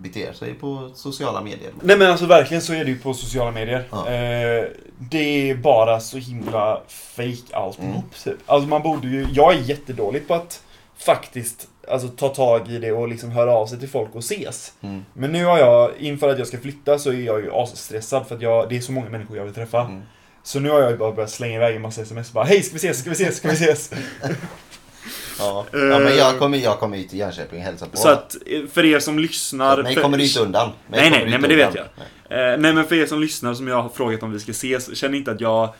beter sig på sociala medier. Nej men alltså verkligen så är det ju på sociala medier. Ja. Eh, det är bara så himla fake alltihop Mm. typ. Alltså man borde ju, jag är jättedålig på att faktiskt alltså, ta tag i det och liksom höra av sig till folk och ses. Mm. Men nu har jag, inför att jag ska flytta så är jag ju asstressad för att jag, det är så många människor jag vill träffa. Mm. Så nu har jag ju bara börjat slänga iväg en massa sms bara Hej ska vi ses, ska vi ses, ska vi ses? <laughs> Ja. ja, men jag kommer, jag kommer ju till Jönköping och hälsa på. så att eh, för er som lyssnar... Så mig för- kommer du inte undan. Nej, nej, nej, inte men det vet jag. Eh, nej men för er som lyssnar som jag har frågat om vi ska ses, känn inte att jag eh,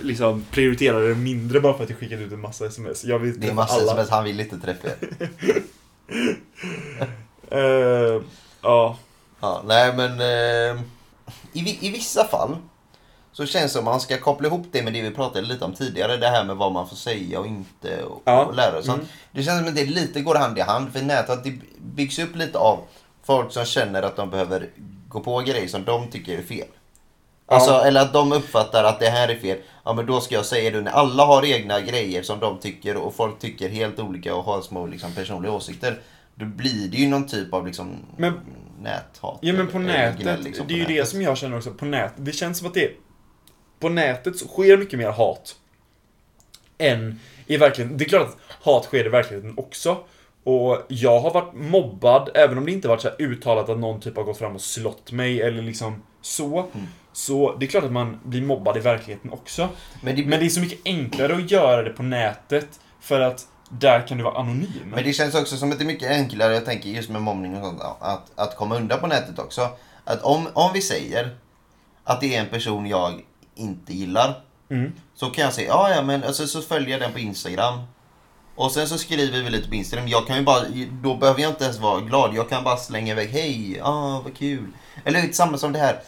liksom prioriterar det mindre bara för att jag skickat ut en massa sms. Jag vill Det är träffa massa alla. sms, han vill inte träffa er. <laughs> Eh, ja. Ja, nej men eh, i, i vissa fall så känns det som att man ska koppla ihop det med det vi pratade lite om tidigare. Det här med vad man får säga och inte och, Ja. och lära sig. Mm. Det känns som att det lite går hand i hand. För nätet det byggs upp lite av folk som känner att de behöver gå på grejer som de tycker är fel. Alltså, Ja. eller att de uppfattar att det här är fel. Ja men då ska jag säga det. När alla har egna grejer som de tycker och folk tycker helt olika och har små liksom, personliga åsikter. Då blir det ju någon typ av liksom Men- näthat. ja men på nätet, gnäll, liksom, det är ju det som jag känner också på nätet. Det känns som att det på nätet så sker mycket mer hat. Än i verkligheten. Det är klart att hat sker i verkligheten också. Och jag har varit mobbad, även om det inte varit så uttalat att någon typ har gått fram och slått mig eller liksom så. Mm. Så det är klart att man blir mobbad i verkligheten också. Men det, Men det är så mycket enklare att göra det på nätet för att där kan du vara anonym. Men det känns också som att det är mycket enklare, jag tänker just med mobbning och sånt, att, att komma undan på nätet också. Att om, om vi säger att det är en person jag inte gillar, Mm. så kan jag säga, ja ja men alltså, så följer jag den på Instagram. Och sen så skriver vi lite på Instagram. Jag kan ju bara, då behöver jag inte ens vara glad. Jag kan bara slänga iväg, hej, ah vad kul. Eller lite samma som det här.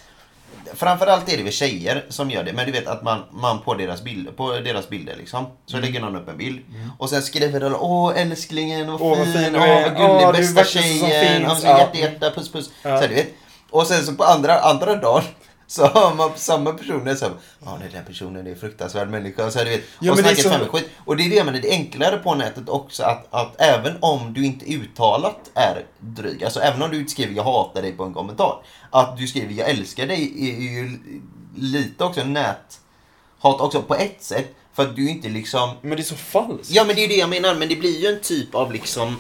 Framförallt är det väl tjejer som gör det. Men du vet att man, man på, deras bild, på deras bilder liksom. Så lägger någon upp en bild. Och sen skriver de åh älsklingen, vad Åh, vad fin, fin du åh vad gullig, Åh, bästa tjejen. finns. Så Ja. hjärta, hjärta, puss puss. Ja. Så du vet. Och sen så på andra, andra dagen så har man samma personer som ja den där personen är en fruktansvärd människa. Så här, du vet, Ja, och men det snackar så- skit. Och det är det menar, det är enklare på nätet också att, att även om du inte uttalat är dryg, alltså även om du inte skriver jag hatar dig på en kommentar, att du skriver jag älskar dig är ju lite också näthat också på ett sätt. För att du inte liksom Men det är så falskt. Ja men det är det jag menar, men det blir ju en typ av liksom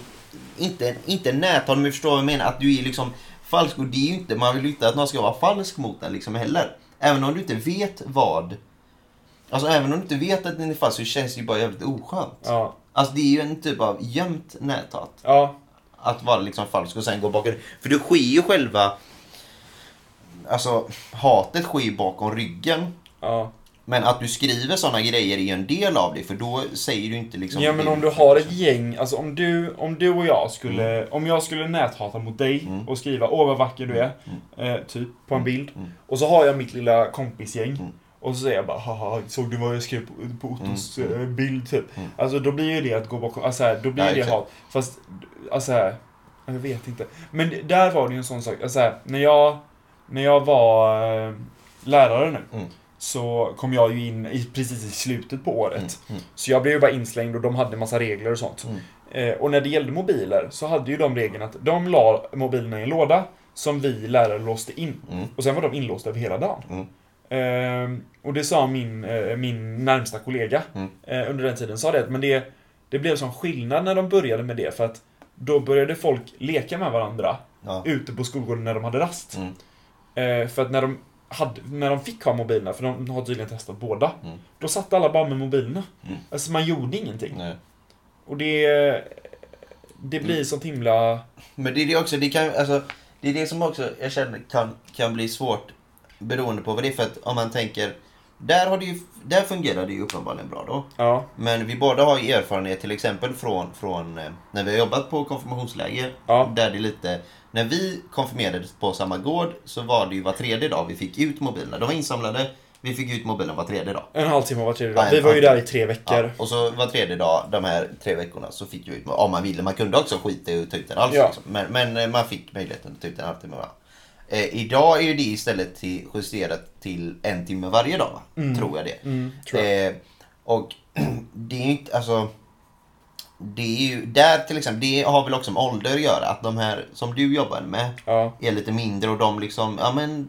inte, inte näthat, men du förstår vad jag menar, att du är liksom falsk och det är ju inte, man vill ju inte att någon ska vara falsk mot en liksom heller. Även om du inte vet vad, alltså även om du inte vet att den är falsk så känns det ju bara jävligt oskönt. Ja. Alltså det är ju en typ av gömt näthat. Ja. Att vara liksom falsk och sen gå bakom, för det sker ju själva, alltså hatet sker ju bakom ryggen. Ja. Men att du skriver sådana grejer är ju en del av det, för då säger du inte liksom... Ja men om du har ett gäng, alltså om du, om du och jag skulle, om jag skulle näthata mot dig Mm. och skriva åh vad vacker du är, eh, typ på en bild. Och så har jag mitt lilla kompisgäng. Mm. Och så säger jag bara haha, såg du vad jag skrev på, på Ottos Mm. eh, bild typ? Mm. Alltså då blir ju det att gå bakom, alltså här, då blir Ja, det hat. Fast, alltså här, jag vet inte. Men där var det ju en sån sak, alltså här, när jag, när jag var eh, lärare nu. Så kom jag ju in i, precis i slutet på året. Mm, mm. Så jag blev ju bara inslängd och de hade en massa regler och sånt. Mm. Eh, och när det gällde mobiler så hade ju de reglerna att de la mobilerna i en låda som vi lärare låste in. Mm. Och sen var de inlåsta över hela dagen. Eh, och det sa min, eh, min närmsta kollega Mm. eh, under den tiden. Sa det, att men det, det blev sån skillnad när de började med det. För att då började folk leka med varandra Ja. ute på skolgården när de hade rast. Eh, för att när de, hade, när de fick ha mobilerna, för de har tydligen testat båda, Mm. då satt alla bara med mobilerna. Mm. Alltså man gjorde ingenting. Nej. Och det, det blir Mm. sånt himla... Men det är det också, det kan, alltså, det är det som också jag känner kan, kan bli svårt beroende på vad det är. För att om man tänker, där, har det ju, där fungerar det ju uppenbarligen bra då. Ja, Men vi båda har ju erfarenhet till exempel från, från eh, när vi har jobbat på konfirmationsläger. Ja. Där det är lite, när vi konfirmerades på samma gård så var det ju var tredje dag vi fick ut mobilerna. De var insamlade, vi fick ut mobilen var tredje dag. en halvtimme var tredje Ja, dag. en Vi var ju där i tre Ja, veckor. och så var tredje dag, de här tre veckorna, så fick vi ut om man ville. Man kunde också skita i att ta ut den alls. Ja. Liksom. Men, men eh, man fick möjligheten att ta ut en halvtimme. Va? Eh, idag är ju det istället till, justerat till en timme varje dag. Va? Mm. Tror jag det. Mm, tror jag. Eh, och <clears throat> det är ju inte, alltså. Det är ju, där till exempel, det har väl också med ålder att göra. Att de här som du jobbar med Ja. är lite mindre och de liksom, ja men.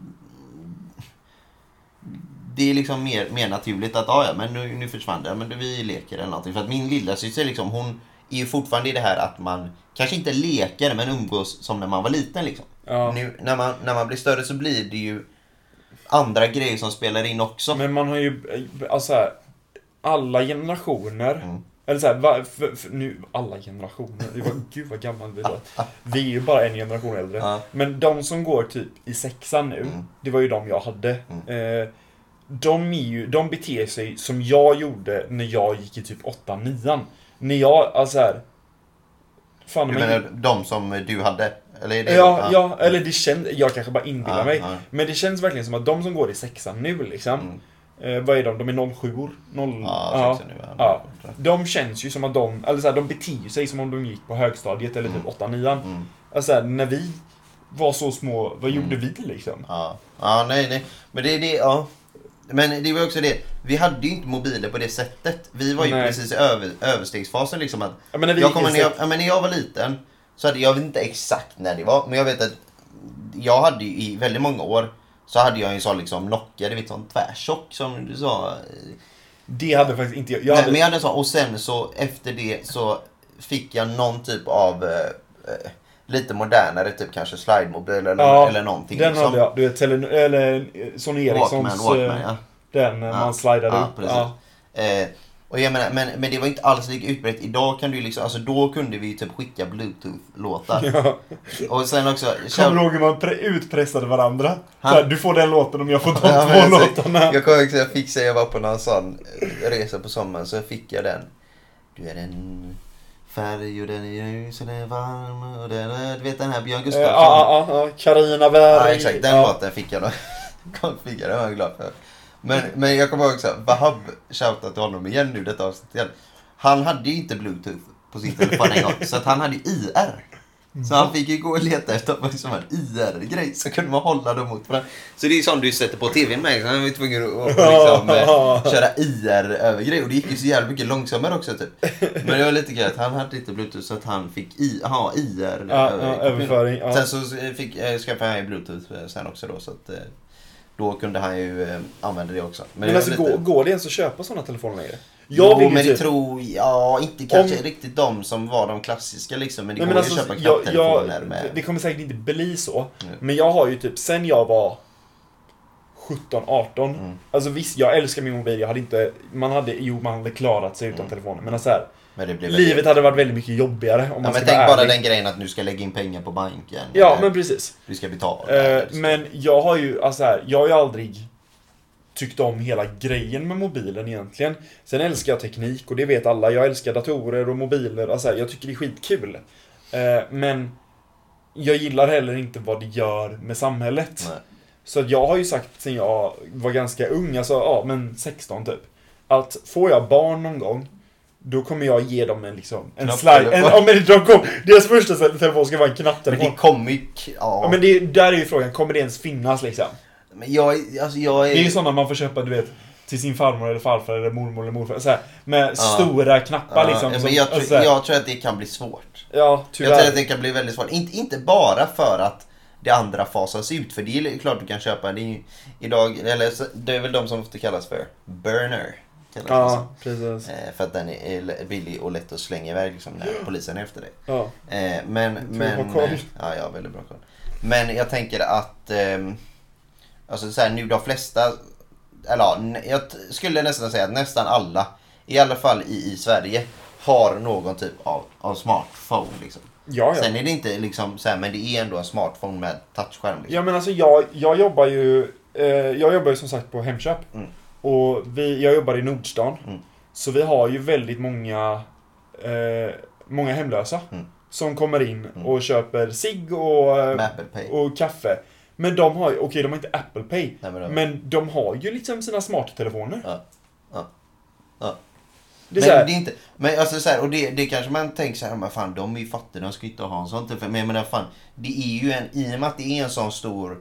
Det är liksom mer, mer naturligt att, ja ja men nu, nu försvann det, men vi leker eller någonting. För att min lilla syster liksom, hon är ju fortfarande i det här att man kanske inte leker men umgås som när man var liten liksom. Ja. Nu när man, när man blir större så blir det ju andra grejer som spelar in också. Men man har ju, alltså här, alla generationer. Mm. Eller såhär, va, för, för, nu, alla generationer. Det var, <laughs> gud vad gammal vi låter. Vi är ju bara en generation äldre. Ja. Men de som går typ i sexan nu, Mm. det var ju de jag hade. Eh, de, är ju, de beter sig som jag gjorde när jag gick i typ 8 9 När jag, alltså här. Fan, Du men, menar de som du hade? Eller det ja, ja, eller det känns, jag kanske bara inbillar Ja, mig. Men det känns verkligen som att de som går i sexan nu liksom. Mm. Eh, vad är de? De är 07 or 0, Ja, sexan nu, ja. ja. De känns ju som att de, eller så här, de beter sig som om de gick på högstadiet eller typ 8 9 Mm. Alltså här, när vi var så små, vad gjorde vi liksom? Ja. ja, nej, nej. Men det är det, ja. Men det var också det, vi hade ju inte mobiler på det sättet. Vi var ju Nej. precis i över, överstegsfasen liksom. Att Ja, men när vi jag kommer när jag, ja, men när jag var liten, så hade jag vet inte exakt när det var, men jag vet att jag hade ju i väldigt många år så hade jag en sån liksom Nokia, du vet sån tvärtjock som du sa. Det hade faktiskt inte jag. jag Nej, hade, men jag hade en sån och sen så efter det så fick jag någon typ av eh, eh, lite modernare, typ kanske slide-mobil eller, Ja, eller någonting. Den liksom. hade jag. Du vet, tele, eller Sony Walkman, Ericssons. Walkman eh, ja. Den när Ja. man slidade Ja, upp. Eh, och jag menar, men, men det var inte alls lika utbrett. Idag kan du liksom, alltså då kunde vi ju typ skicka bluetooth-låtar. Ja. Och sen också... Kommer du ihåg hur man pre- utpressade varandra? Ha? Så här, du får den låten om jag får de Ja, två men låtarna. Jag kommer ihåg jag fick säga, jag var på någon sån resa på sommaren så fick jag den. Du är en färg och den är ljus och den är varm och den är... Du vet den här Björn Gustafsson? Ja, ja, ja. Carina Berg. Ja, exakt. Den ja. låten fick jag då. <laughs> fick jag, det var jag glad för. Men, men jag kommer ihåg också, Wahab, shoutout till honom igen nu detta avsnitt igen. Han hade ju inte bluetooth på sin telefon en gång, så att han hade ju IR. Så han fick ju gå och leta efter liksom en IR-grej, så kunde man hålla dem mot varandra. Så det är ju sånt du sätter på tvn med, så han var tvungen att att <laughs> liksom, eh, köra IR-övergrej. Och det gick ju så jävla mycket långsammare också typ. Men det var lite gött, han hade inte bluetooth så att han fick I, ha IR. Ja, ja, överföring. Ja. Sen så fick, eh, skaffade han ju bluetooth eh, sen också då så att eh, då kunde han ju eh, använda det också. Men, var alltså, lite- går, går det ens att köpa sådana telefoner längre? Jag vill jo, ju men det typ... tror ja, inte kanske Om- riktigt de som var de klassiska liksom. Men det Nej, går men ju alltså, att köpa jag, knapptelefoner jag, med. Det kommer säkert inte bli så. Mm. Men jag har ju typ, sen jag var 17, 18. Mm. Alltså visst, jag älskar min mobil. Jag hade inte, man hade, jo man hade klarat sig utan Mm. telefonen. Men alltså här, Blir livet hade varit väldigt mycket jobbigare om Ja, man men tänk bara ärlig. den grejen att du ska lägga in pengar på banken. Ja, men precis. Du ska betala. Så. men jag har ju, alltså här, jag har ju aldrig tyckt om hela grejen med mobilen egentligen. Sen älskar jag teknik och det vet alla. Jag älskar datorer och mobiler. Alltså här, jag tycker det är skitkul. Eh, men jag gillar heller inte vad det gör med samhället. Nej. Så jag har ju sagt sen jag var ganska ung, alltså ja men 16 typ. Att får jag barn någon gång, då kommer jag ge dem en liksom, en slide. En, ja men de kom, deras första telefon ska vara en Men knapptelefon. det kommer ju... Ja. Ja men det, där är ju frågan, kommer det ens finnas liksom? Men jag, alltså jag är... Det är ju sådana man får köpa, du vet, till sin farmor eller farfar eller mormor eller morfar. Så här, med Ja. stora knappar Ja, liksom. men som- jag, tror, alltså jag tror att det kan bli svårt. ja, Jag tror tyvärr. att det kan bli väldigt svårt. Inte, inte bara för att det andra fasas ut, för det är klart du kan köpa. Det är idag, eller det är väl de som ofta kallas för burner. Det Ja, precis. Eh, för att den är billig och lätt att slänga iväg liksom, när polisen är efter dig. Ja. Eh, men, men, koll. eh, ja, jag har väldigt bra koll. Men jag tänker att, ehm, alltså så här, nu de flesta, eller ja, jag skulle nästan säga att nästan alla, i alla fall i, i Sverige, har någon typ av, av smartphone. Liksom. Ja, ja. Sen är det inte liksom så här, men det är ändå en smartphone med touchskärm. Liksom. Ja men alltså jag, jag jobbar ju eh, Jag jobbar ju som sagt på Hemköp Mm. Och vi, jag jobbar i Nordstan Mm. Så vi har ju väldigt många eh, Många hemlösa Mm. Som kommer in Mm. och köper cigg och, eh, och kaffe Men de har ju, okej de har inte Apple Pay Nej, men, de- Men de har ju liksom sina smarttelefoner Ja. Ja. Ja. Det är men det är inte, men alltså så här, och det, det kanske man tänker så här, men fan de är ju fattiga, de ska inte ha en sån telefon. Men jag menar fan, det är ju en, i och med att det är en sån stor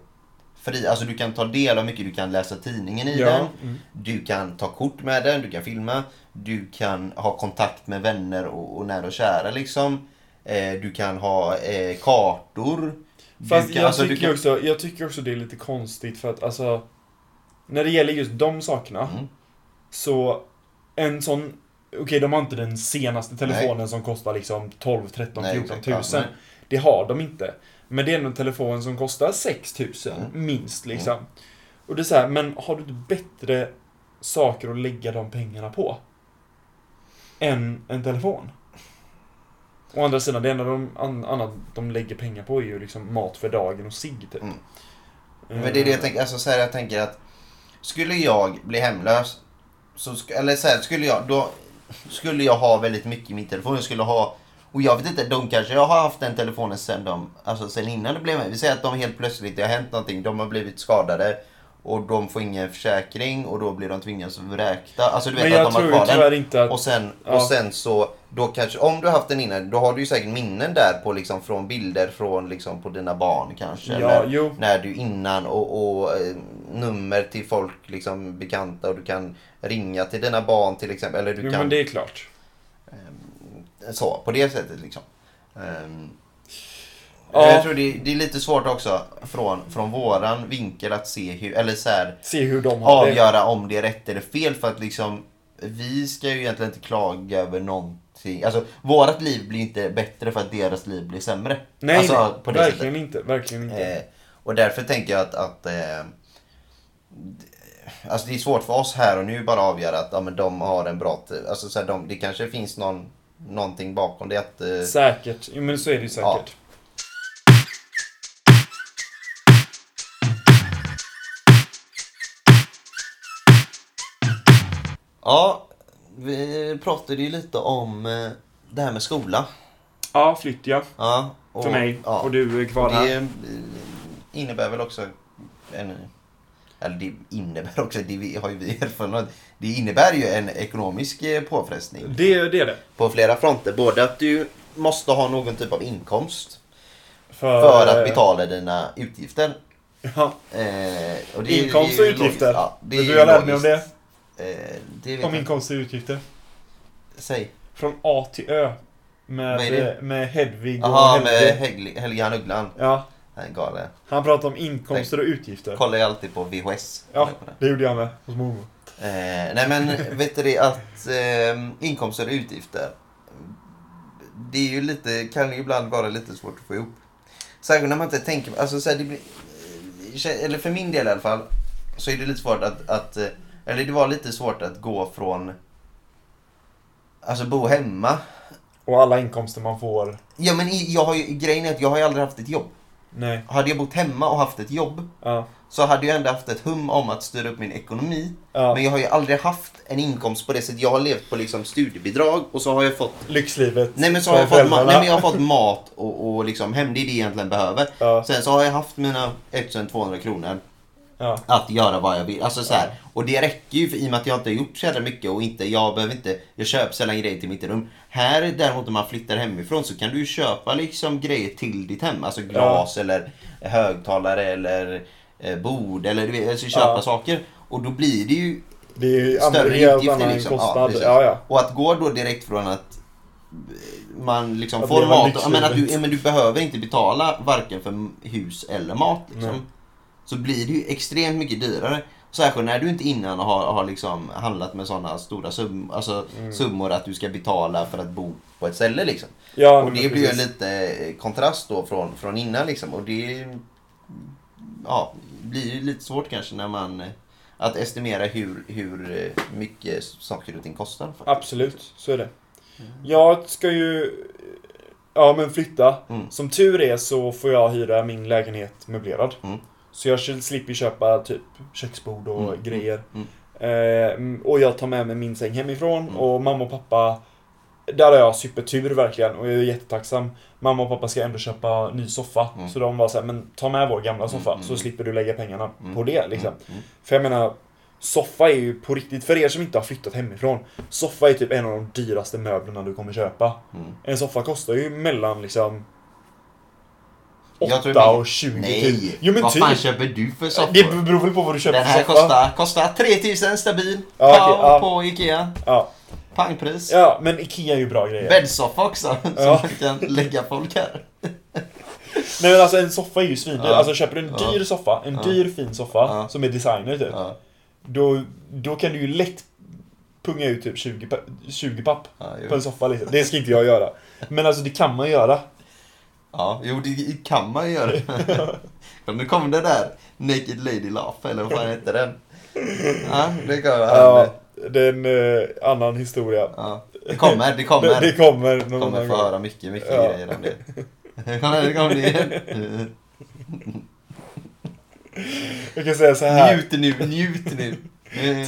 fri, alltså du kan ta del av mycket, du kan läsa tidningen i ja, den, mm. du kan ta kort med den, du kan filma, du kan ha kontakt med vänner och, och nära och kära liksom. Eh, du kan ha eh, kartor. Fast kan, jag, alltså, tycker kan, också, jag tycker också det är lite konstigt för att alltså När det gäller just de sakerna Mm. Så En sån Okej, de har inte den senaste telefonen som kostar liksom 12, 13, Nej, 14 exakt. Ja, tusen. nej. det har de inte. Men det är ändå en telefon som kostar 6 tusen Mm. minst liksom. Och det är så här, men har du inte bättre saker att lägga de pengarna på? Än en telefon? Å andra sidan, det enda de, an, annat de lägger pengar på är ju liksom mat för dagen och cigg typ. Mm. Men det är det jag tänker, alltså så här, jag tänker att skulle jag bli hemlös, så eller så här, skulle jag, då skulle jag ha väldigt mycket i min telefon. Jag skulle ha, och jag vet inte, de kanske jag har haft den telefonen sen de, alltså sen innan det blev Vi säger att de helt plötsligt, det har hänt någonting, de har blivit skadade och de får ingen försäkring och då blir de tvingade att vräkta. Alltså du vet att de har kvar den. att... Och sen, Ja. och sen så, då kanske, om du har haft den innan, då har du ju säkert minnen där på liksom från bilder från liksom på dina barn kanske. Ja, eller jo. när du innan och, och eh, nummer till folk, liksom bekanta och du kan ringa till dina barn till exempel. Eller du Jo, kan, men det är klart. Så, på det sättet liksom. Ehm, Ja. Jag tror det, det är lite svårt också från, från våran vinkel att se hur, eller så här, Se hur de har det. avgöra om det är rätt eller fel för att liksom vi ska ju egentligen inte klaga över någonting. Alltså, vårat liv blir inte bättre för att deras liv blir sämre. Nej, alltså, nej på det verkligen sättet. inte. Verkligen inte. Eh, och därför tänker jag att, att eh, Alltså det är svårt för oss här och nu bara avgöra att ja, men de har en bra tid. Alltså så här, de, det kanske finns någon, någonting bakom det. Att, eh, Säkert. Jo, men så är det ju Ja. säkert. ja, vi pratade ju lite om eh, det här med skola. Ja, flytt ja. Ja, och, För mig. Ja, Och du är kvar här. det innebär väl också en... Eller det innebär också, det har ju vi <laughs> erfarenhet Det innebär ju en ekonomisk eh, påfrestning. Det, det är det. på flera fronter. Både att du måste ha någon typ av inkomst För, för att betala dina utgifter. Ja. Eh, och Inkomst och utgifter. Ja, det Vet du jag lärde mig om det? Eh, det Om inkomst och utgifter. Säg. Från A till Ö. Med, med Hedvig och med Helge. Helge, Helge han Ugglan. Ja, Han är galen. han pratar om inkomster och utgifter. Kollar ju alltid på VHS. Ja, det gjorde jag med hos mormor. Eh, nej men <laughs> vet du det att eh, inkomster och utgifter. Det är ju lite, kan ju ibland vara lite svårt att få ihop. Särskilt när man inte tänker, alltså så här, det blir, eh, eller för min del i alla fall. Så är det lite svårt att, att eh, eller det var lite svårt att gå från Alltså bo hemma. Och alla inkomster man får. Ja men jag har ju, grejen är att jag har ju aldrig haft ett jobb. Nej. Hade jag bott hemma och haft ett jobb Ja. så hade jag ändå haft ett hum om att styra upp min ekonomi. ja. Men jag har ju aldrig haft en inkomst på det sättet. Jag har levt på liksom studiebidrag och så har jag fått Lyxlivet. Nej men så har jag fått, ma- nej, men jag har fått mat och, och liksom hem, det är det jag egentligen behöver. Ja. Sen så har jag haft mina 1200 kronor Ja. att göra vad jag vill. Alltså så här, Och det räcker ju för, i och med att jag inte har gjort så jävla mycket och inte, jag behöver inte, jag köper sällan grejer till mitt rum. Här däremot när man flyttar hemifrån så kan du ju köpa liksom grejer till ditt hem. Alltså glas eller högtalare eller eh, bord eller du vet, alltså köpa Ja. saker. Och då blir det ju Det ju Större utgifter, liksom. Ja. Ja, ja. Och att gå då direkt från att man liksom får mat, ja, men att du, ja, men du behöver inte betala varken för hus eller mat. Liksom. Så blir det ju extremt mycket dyrare. Särskilt när du inte innan har, har liksom handlat med sådana stora sum, alltså Mm. summor att du ska betala för att bo på ett ställe. Liksom. ja och det blir ju lite kontrast då från, från innan. Liksom. Och det ja, blir ju lite svårt kanske när man eh, att estimera hur, hur eh, mycket saker och ting kostar. Faktiskt. Absolut, så är det. Jag ska ju ja, men flytta. Mm. Som tur är så får jag hyra min lägenhet möblerad. Mm. Så jag slipper köpa typ köksbord och Mm, grejer. mm, Eh, och jag tar med mig min säng hemifrån Mm. och mamma och pappa där har jag supertur verkligen och jag är jättetacksam. Mamma och pappa ska ändå köpa ny soffa. Mm. Så de var såhär, men ta med vår gamla soffa mm, så mm. slipper du lägga pengarna Mm, på det liksom. mm, mm. För jag menar, soffa är ju på riktigt, för er som inte har flyttat hemifrån. Soffa är typ en av de dyraste möblerna du kommer köpa. Mm. En soffa kostar ju mellan liksom 8 min- och 20 Nej, Jo men vad typ. fan köper du för soffor? Det beror väl på vad du köper Den för här soffa. kostar, kostar 3000 stabil. Ja, okej, ja. på Ikea. Ja. Pangpris. ja, men Ikea är ju bra grejer. Bäddsoffa också. <laughs> Så Ja. man kan lägga folk här. <laughs> Nej men alltså en soffa är ju svindyr. Ja. Alltså köper du en dyr soffa, en dyr fin soffa som är designer typ. Då, då kan du ju lätt punga ut typ 20, pa- 20 papp på en soffa liksom. Det ska inte jag göra. Men alltså det kan man göra. Ja, jo det kan man göra. <laughs> Men nu kom det där Naked Lady Laugh, eller vad fan heter den? Ja, det kan. Ja, det är en eh, annan historia. Ja, det kommer, det Det, kommer. det kommer någon kommer få höra mycket, mycket Ja. grejer om det. Kolla, det kom det igen. Jag kan säga så här Njut nu, njut nu.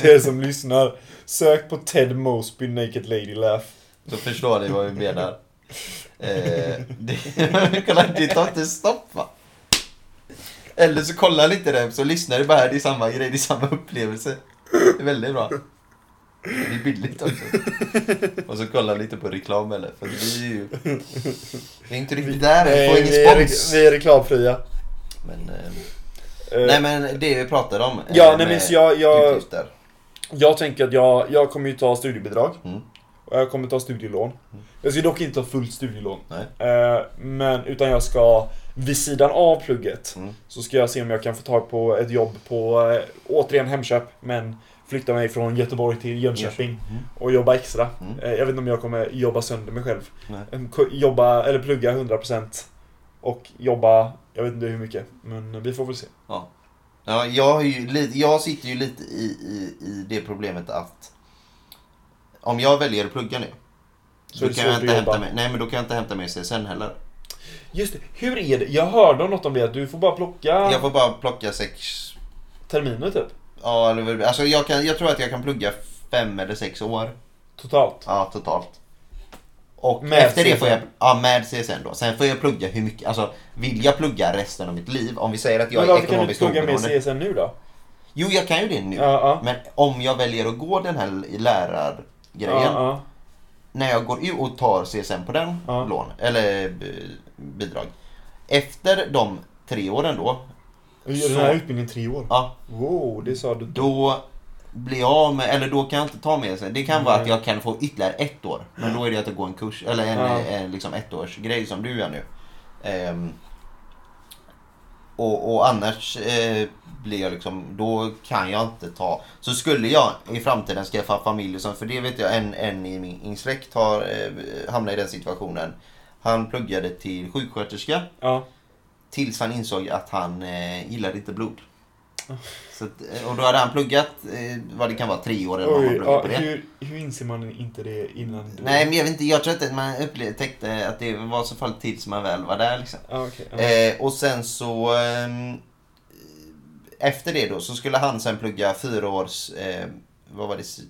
till er som lyssnar. Sök på Ted Mosby Naked Lady Laugh. Så förstår ni vad vi menar. Eh, det, kolla, det tar inte stopp va? Eller så kollar ni inte det, så lyssnar du bara det är samma grej, det är samma upplevelse. Det är väldigt bra. Det är billigt också. Och så kollar lite på reklam eller, för det är ju... Det är inte riktigt där, vi får ingen vi, är, spons. vi är reklamfria. Men, eh, Eh, nej men det vi pratade om. Ja, nej, men så jag- jag- utgifter. Jag tänker att jag, jag kommer ju ta studiebidrag. Mm. Och jag kommer ta studielån. Jag ska dock inte ta fullt studielån. Nej. Eh, men, utan jag ska vid sidan av plugget Mm. så ska jag se om jag kan få tag på ett jobb på, eh, återigen Hemköp, men flytta mig från Göteborg till Jönköping Mm. och jobba extra. Mm. Eh, Jag vet inte om jag kommer jobba sönder mig själv. Nej. Ko- Jobba, eller plugga 100% och jobba, jag vet inte hur mycket, men vi får väl se. Ja, jag, har ju, jag sitter ju lite i, i, i det problemet att om jag väljer att plugga nu Så då kan jag inte hämta med, nej men då kan jag inte hämta med CSN heller. Just det, hur är det? Jag hörde något om det, att du får bara plocka Jag får bara plocka sex, terminer typ, ja eller alltså jag, kan, jag tror att jag kan plugga fem eller sex år. totalt. Ja, totalt. Och Med efter det får jag, CSN? ja med CSN då. Sen får jag plugga hur mycket, alltså vill jag plugga resten av mitt liv? Om vi säger att jag Men är varför kan du ekonomiskt plugga med oberoende. CSN nu då? Jo, jag kan ju det nu. Ja, ja. Men om jag väljer att gå den här lärargrejen. Ja, ja. När jag går ut och tar CSN på den Ja. lån, eller eh, bidrag. Efter de tre åren då, gör Den här utbildningen tre år. ja, Wow, det sa du då blir jag av med, eller då kan jag inte ta med sig. Det kan vara Nej. att jag kan få ytterligare ett år. Men då är det att jag går en kurs, eller en, Ja. en liksom ettårsgrej som du gör nu. Ehm, och, och annars eh, blir jag liksom, då kan jag inte ta. Så skulle jag i framtiden skaffa familj, för det vet jag en, en i min, släkt har eh, hamnat i den situationen. Han pluggade till sjuksköterska Ja. tills han insåg att han eh, gillade inte blod. Så att, eh, och då hade han pluggat, eh, vad det kan vara, tre år eller vad man Oj, ja, på det. hur, hur inser man inte det innan? du- Nej men jag vet inte, jag tror inte att man upptäckte att det var så fall tills man väl var där liksom. Okej. ja. Eh, och sen så ehm, efter det då så skulle han sen plugga fyra års, eh, vad var det? ci-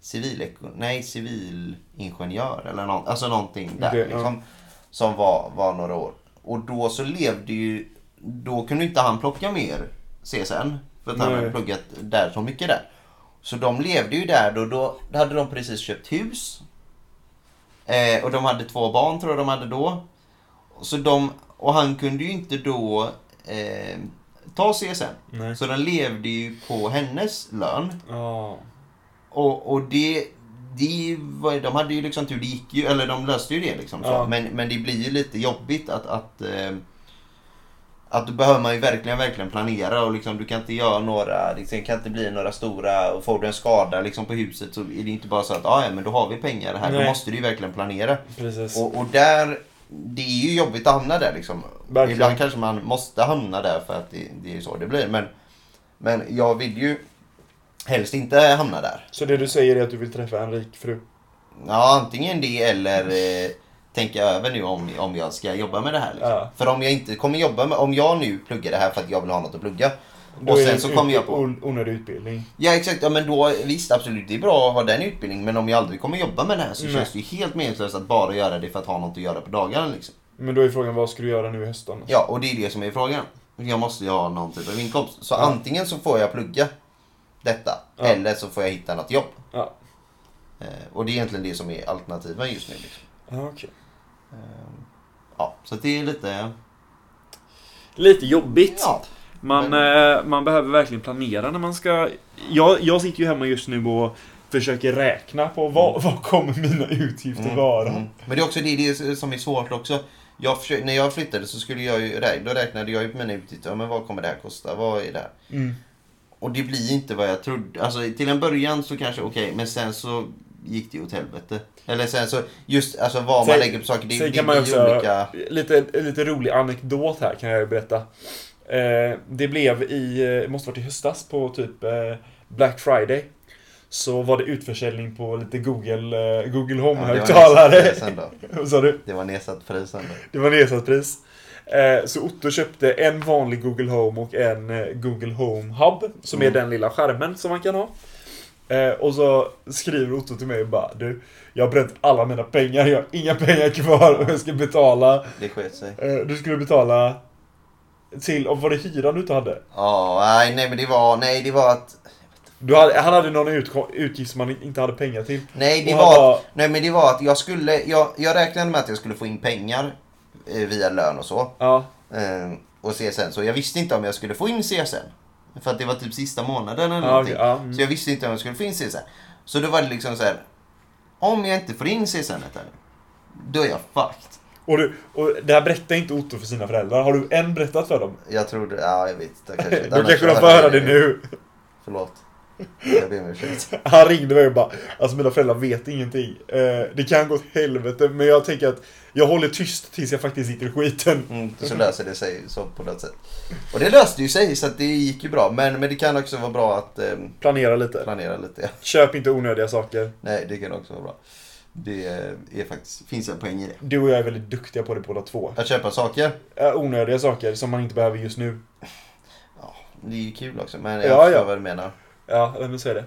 Civileko, nej civilingenjör eller något, alltså någonting där ja. liksom. Som var, var några år. Och då så levde ju, då kunde inte han plocka mer CSN. För att han Nej. hade pluggat där så mycket där. Så de levde ju där då, då hade de precis köpt hus. Eh, och de hade två barn tror jag de hade då. Så de, och han kunde ju inte då eh, ta CSN. Nej. Så de levde ju på hennes lön. Ja. Och, och det, var, de hade ju liksom tur, det gick ju, eller de löste ju det liksom. Så. Ja. Men, men det blir ju lite jobbigt att, att, eh, att då behöver man ju verkligen, verkligen planera och liksom, du kan inte göra några, liksom, kan inte bli några stora, och får du en skada liksom på huset så är det inte bara så att ah, ja men då har vi pengar här, Nej. då måste du ju verkligen planera. Och, och där, det är ju jobbigt att hamna där liksom. Verkligen. Ibland kanske man måste hamna där för att det, det är så det blir. Men, men jag vill ju helst inte hamna där. Så det du säger är att du vill träffa en rik fru? Ja, antingen det eller eh, tänka över nu om, om jag ska jobba med det här. Liksom. Ja. För om jag inte kommer jobba med, om jag nu pluggar det här för att jag vill ha något att plugga. Och sen så kommer jag på... on- Onödig utbildning. Ja exakt, ja, men då visst absolut det är bra att ha den utbildningen. Men om jag aldrig kommer jobba med det här så Nej. känns det ju helt meningslöst att bara göra det för att ha något att göra på dagarna. Liksom. Men då är frågan, vad ska du göra nu i hösten? Ja, och det är det som är frågan. Jag måste ju ha någon typ av inkomst. Så Ja. antingen så får jag plugga detta Ja. eller så får jag hitta något jobb. Ja. Eh, och det är egentligen det som är alternativen just nu. Liksom. Ja, okej. Eh, ja, så det är lite... Lite jobbigt. Ja, Man, Men- eh, man behöver verkligen planera när man ska... Jag, jag sitter ju hemma just nu och försöker räkna på vad, vad kommer mina utgifter Mm, vara. mm. Men det är också det, det som är svårt också. Jag försöker, när jag flyttade så skulle jag ju, då räknade jag ju på mina utgifter. Ja, men vad kommer det här kosta? Vad är det här? Mm. Och det blir inte vad jag trodde. Alltså till en början så kanske okej, men sen så gick det åt helvete. Eller sen så, just alltså vad man Sen- lägger på saker, det, det kan man också, olika... lite, lite rolig anekdot här kan jag ju berätta. Eh, det blev i, eh, måste varit i höstas på typ eh, Black Friday. Så var det utförsäljning på lite Google, eh, Google Ja, Home-högtalare. ändå. <laughs> Vad sa du? Det var nedsatt pris ändå. Det var nedsatt pris. Eh, Så Otto köpte en vanlig Google Home och en eh, Google Home Hub. Som Mm. är den lilla skärmen som man kan ha. Och så skriver Otto till mig och bara Du, jag har bränt alla mina pengar, jag har inga <laughs> pengar kvar och jag ska betala Det sket sig. Du skulle betala till, och var det hyran du inte hade? Ja, nej, nej men det var, nej det var att... Du hade han hade någon utko- utgift som man inte hade pengar till. Nej det han var, bara- nej men det var att jag skulle, jag, jag räknade med att jag skulle få in pengar eh, via lön och så. Ja, Eh, och CSN, så jag visste inte om jag skulle få in CSN. För att det var typ sista månaden eller ja, någonting. ja, mm. Så jag visste inte om jag skulle få in CSN. Så då var det liksom så här. Om jag inte får in CSN då är jag fucked. Och, du, och det här berättar inte Otto för sina föräldrar. Har du än berättat för dem? Jag tror det, ja jag vet inte. Kanske, <laughs> Då kanske de får höra det nu. Förlåt. Jag ber om ursäkt. <laughs> Han ringde mig och bara, alltså mina föräldrar vet ingenting. Eh, det kan gå åt helvete, men jag tänker att jag håller tyst tills jag faktiskt sitter i skiten. Mm, så löser det sig så på något sätt. Och det löste ju sig så det gick ju bra. Men, men det kan också vara bra att eh, Planera lite. planera lite. Köp inte onödiga saker. Nej, det kan också vara bra. Det är faktiskt, finns en poäng i det. Du och jag är väldigt duktiga på det båda två. Att köpa saker, Eh, onödiga saker som man inte behöver just nu. ja, det är ju kul också. Men jag Ja, förstår ja. vad du menar. Ja, men så är det.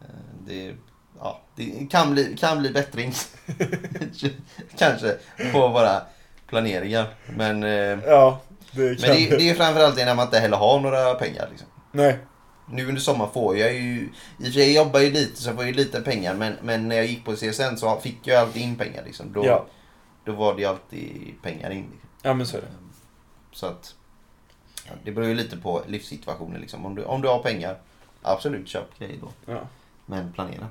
Eh, Det, ja, det kan bli, kan bli bättring. <laughs> Kanske på våra planeringar. Men, eh, Ja, det men det, det är framförallt det när man inte heller har några pengar. Liksom. Nej. Nu under sommaren får jag ju, i och för sig jag jobbar ju lite så jag får ju lite pengar men, men när jag gick på CSN så fick jag alltid in pengar liksom. Då, Ja. då var det ju alltid pengar in. Ja, men så är det. Så att ja, det beror ju lite på livssituationen liksom. Om du, om du har pengar, absolut köp grejer då. Ja. Men planera.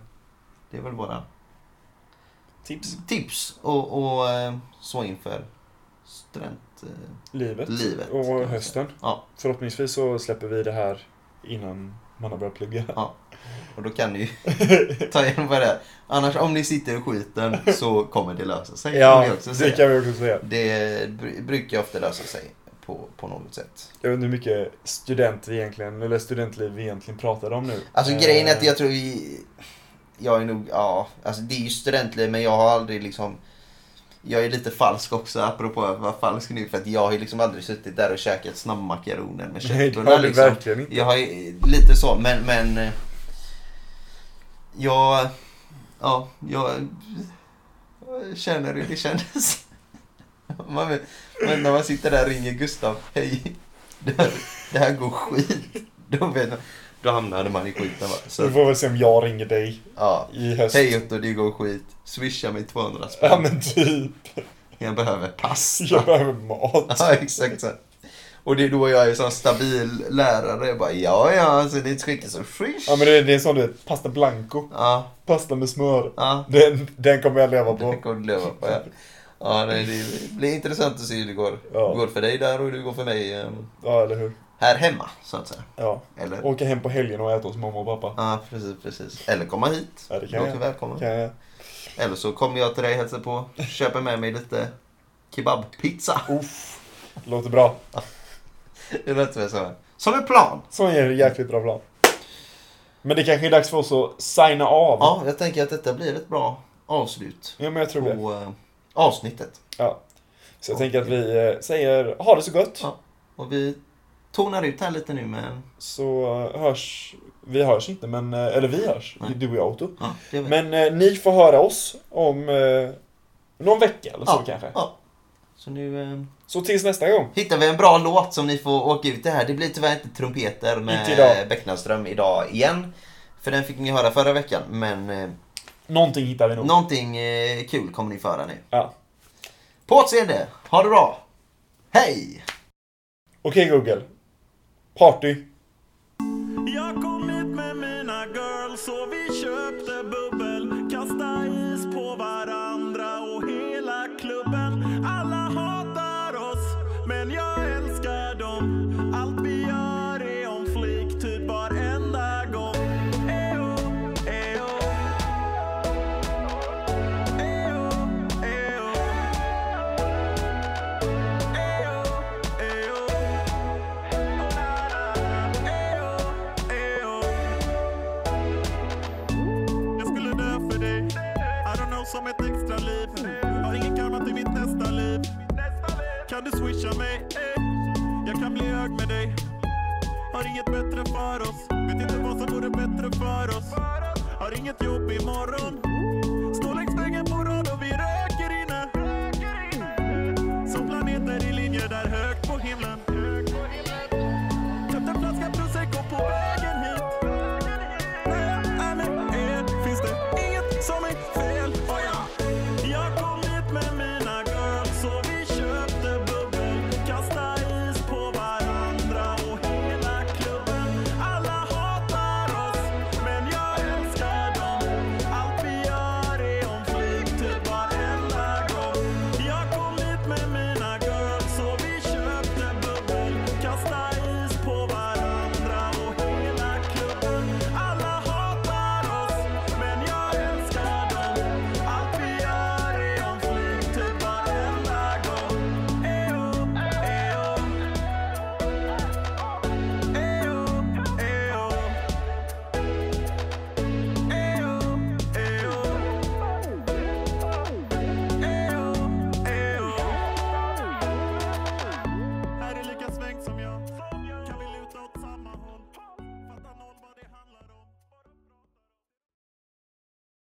Det är väl våra Tips. tips och, och eh, så inför student... eh, Livet. Livet, Och hösten. Ja. Förhoppningsvis så släpper vi det här innan man har börjat plugga. Och då kan ni ju <laughs> ta igenom vad det är. Annars om ni sitter i skiten så kommer det lösa sig. kan Ja, också det kan vi också säga. Det br- brukar ofta lösa sig på, på något sätt. Jag vet inte hur mycket student vi egentligen, eller studentliv vi egentligen pratade om nu. Alltså Eh, grejen är att jag tror vi... Jag är nog, ja, alltså det är ju studentliv men jag har aldrig liksom... Jag är lite falsk också apropå att vara falsk nu för att jag har ju liksom aldrig suttit där och käkat snabbmakaroner med Nej, det köttbullar har du liksom. verkligen inte. Jag har lite så men, men... eh, Jag... Ja, jag... jag känner hur det kändes. <laughs> Man, men när man sitter där och ringer Gustav, hej, det här, det här går skit. Då, vet man, då hamnade man i skiten va. Så vi får väl se om jag ringer dig ja. i höst. Hej Otto, det går skit. Swisha mig 200 spänn. Ja men typ. Jag behöver pasta. Jag behöver mat. Ja, exakt så. Och det är då jag är sån stabil lärare. Jag bara, ja, ja, alltså det är inte skicka så swish. Ja men det är, det är sån du vet, pasta blanco. Ja, Pasta med smör. ja. Den, den kommer jag leva Det på. kommer du leva på, ja. Ja, nej, det blir intressant att se hur det går. Ja. går för dig där och hur det går för mig eh, Ja eller hur. Här hemma, så att säga. Ja. Eller? Åka hem på helgen och äta hos mamma och pappa. Ja, precis, precis. Eller komma hit. Ja det kan jag. välkommen. Kan jag. Eller så kommer jag till dig och hälsar på. Köper med mig lite kebabpizza. Uff. Låter bra. Det låter väl så. Som en plan. Så är det jäkligt bra plan. Men det kanske är dags för oss att signa av. Ja, jag tänker att detta blir ett bra avslut Ja, men jag tror det. på eh, avsnittet. Ja. Så jag tänker att vi eh, säger ha det så gott. Ja. Och vi tonar ut här lite nu med... Så eh, hörs... Vi hörs inte, men... eh, Eller vi hörs. Nej. Du och jag, Otto. Ja. Men eh, ni får höra oss om eh, någon vecka eller så ja, kanske. Ja. Så nu eh, Så tills nästa gång. hittar vi en bra låt som ni får åka ut det här. Det blir tyvärr inte trumpeter med idag. Idag igen. För den fick ni höra förra veckan. Men eh, Någonting hittar vi nog. någonting eh, kul kommer ni få höra nu. Ja. På återseende. Ha det bra. Hej! Okej Google. Party.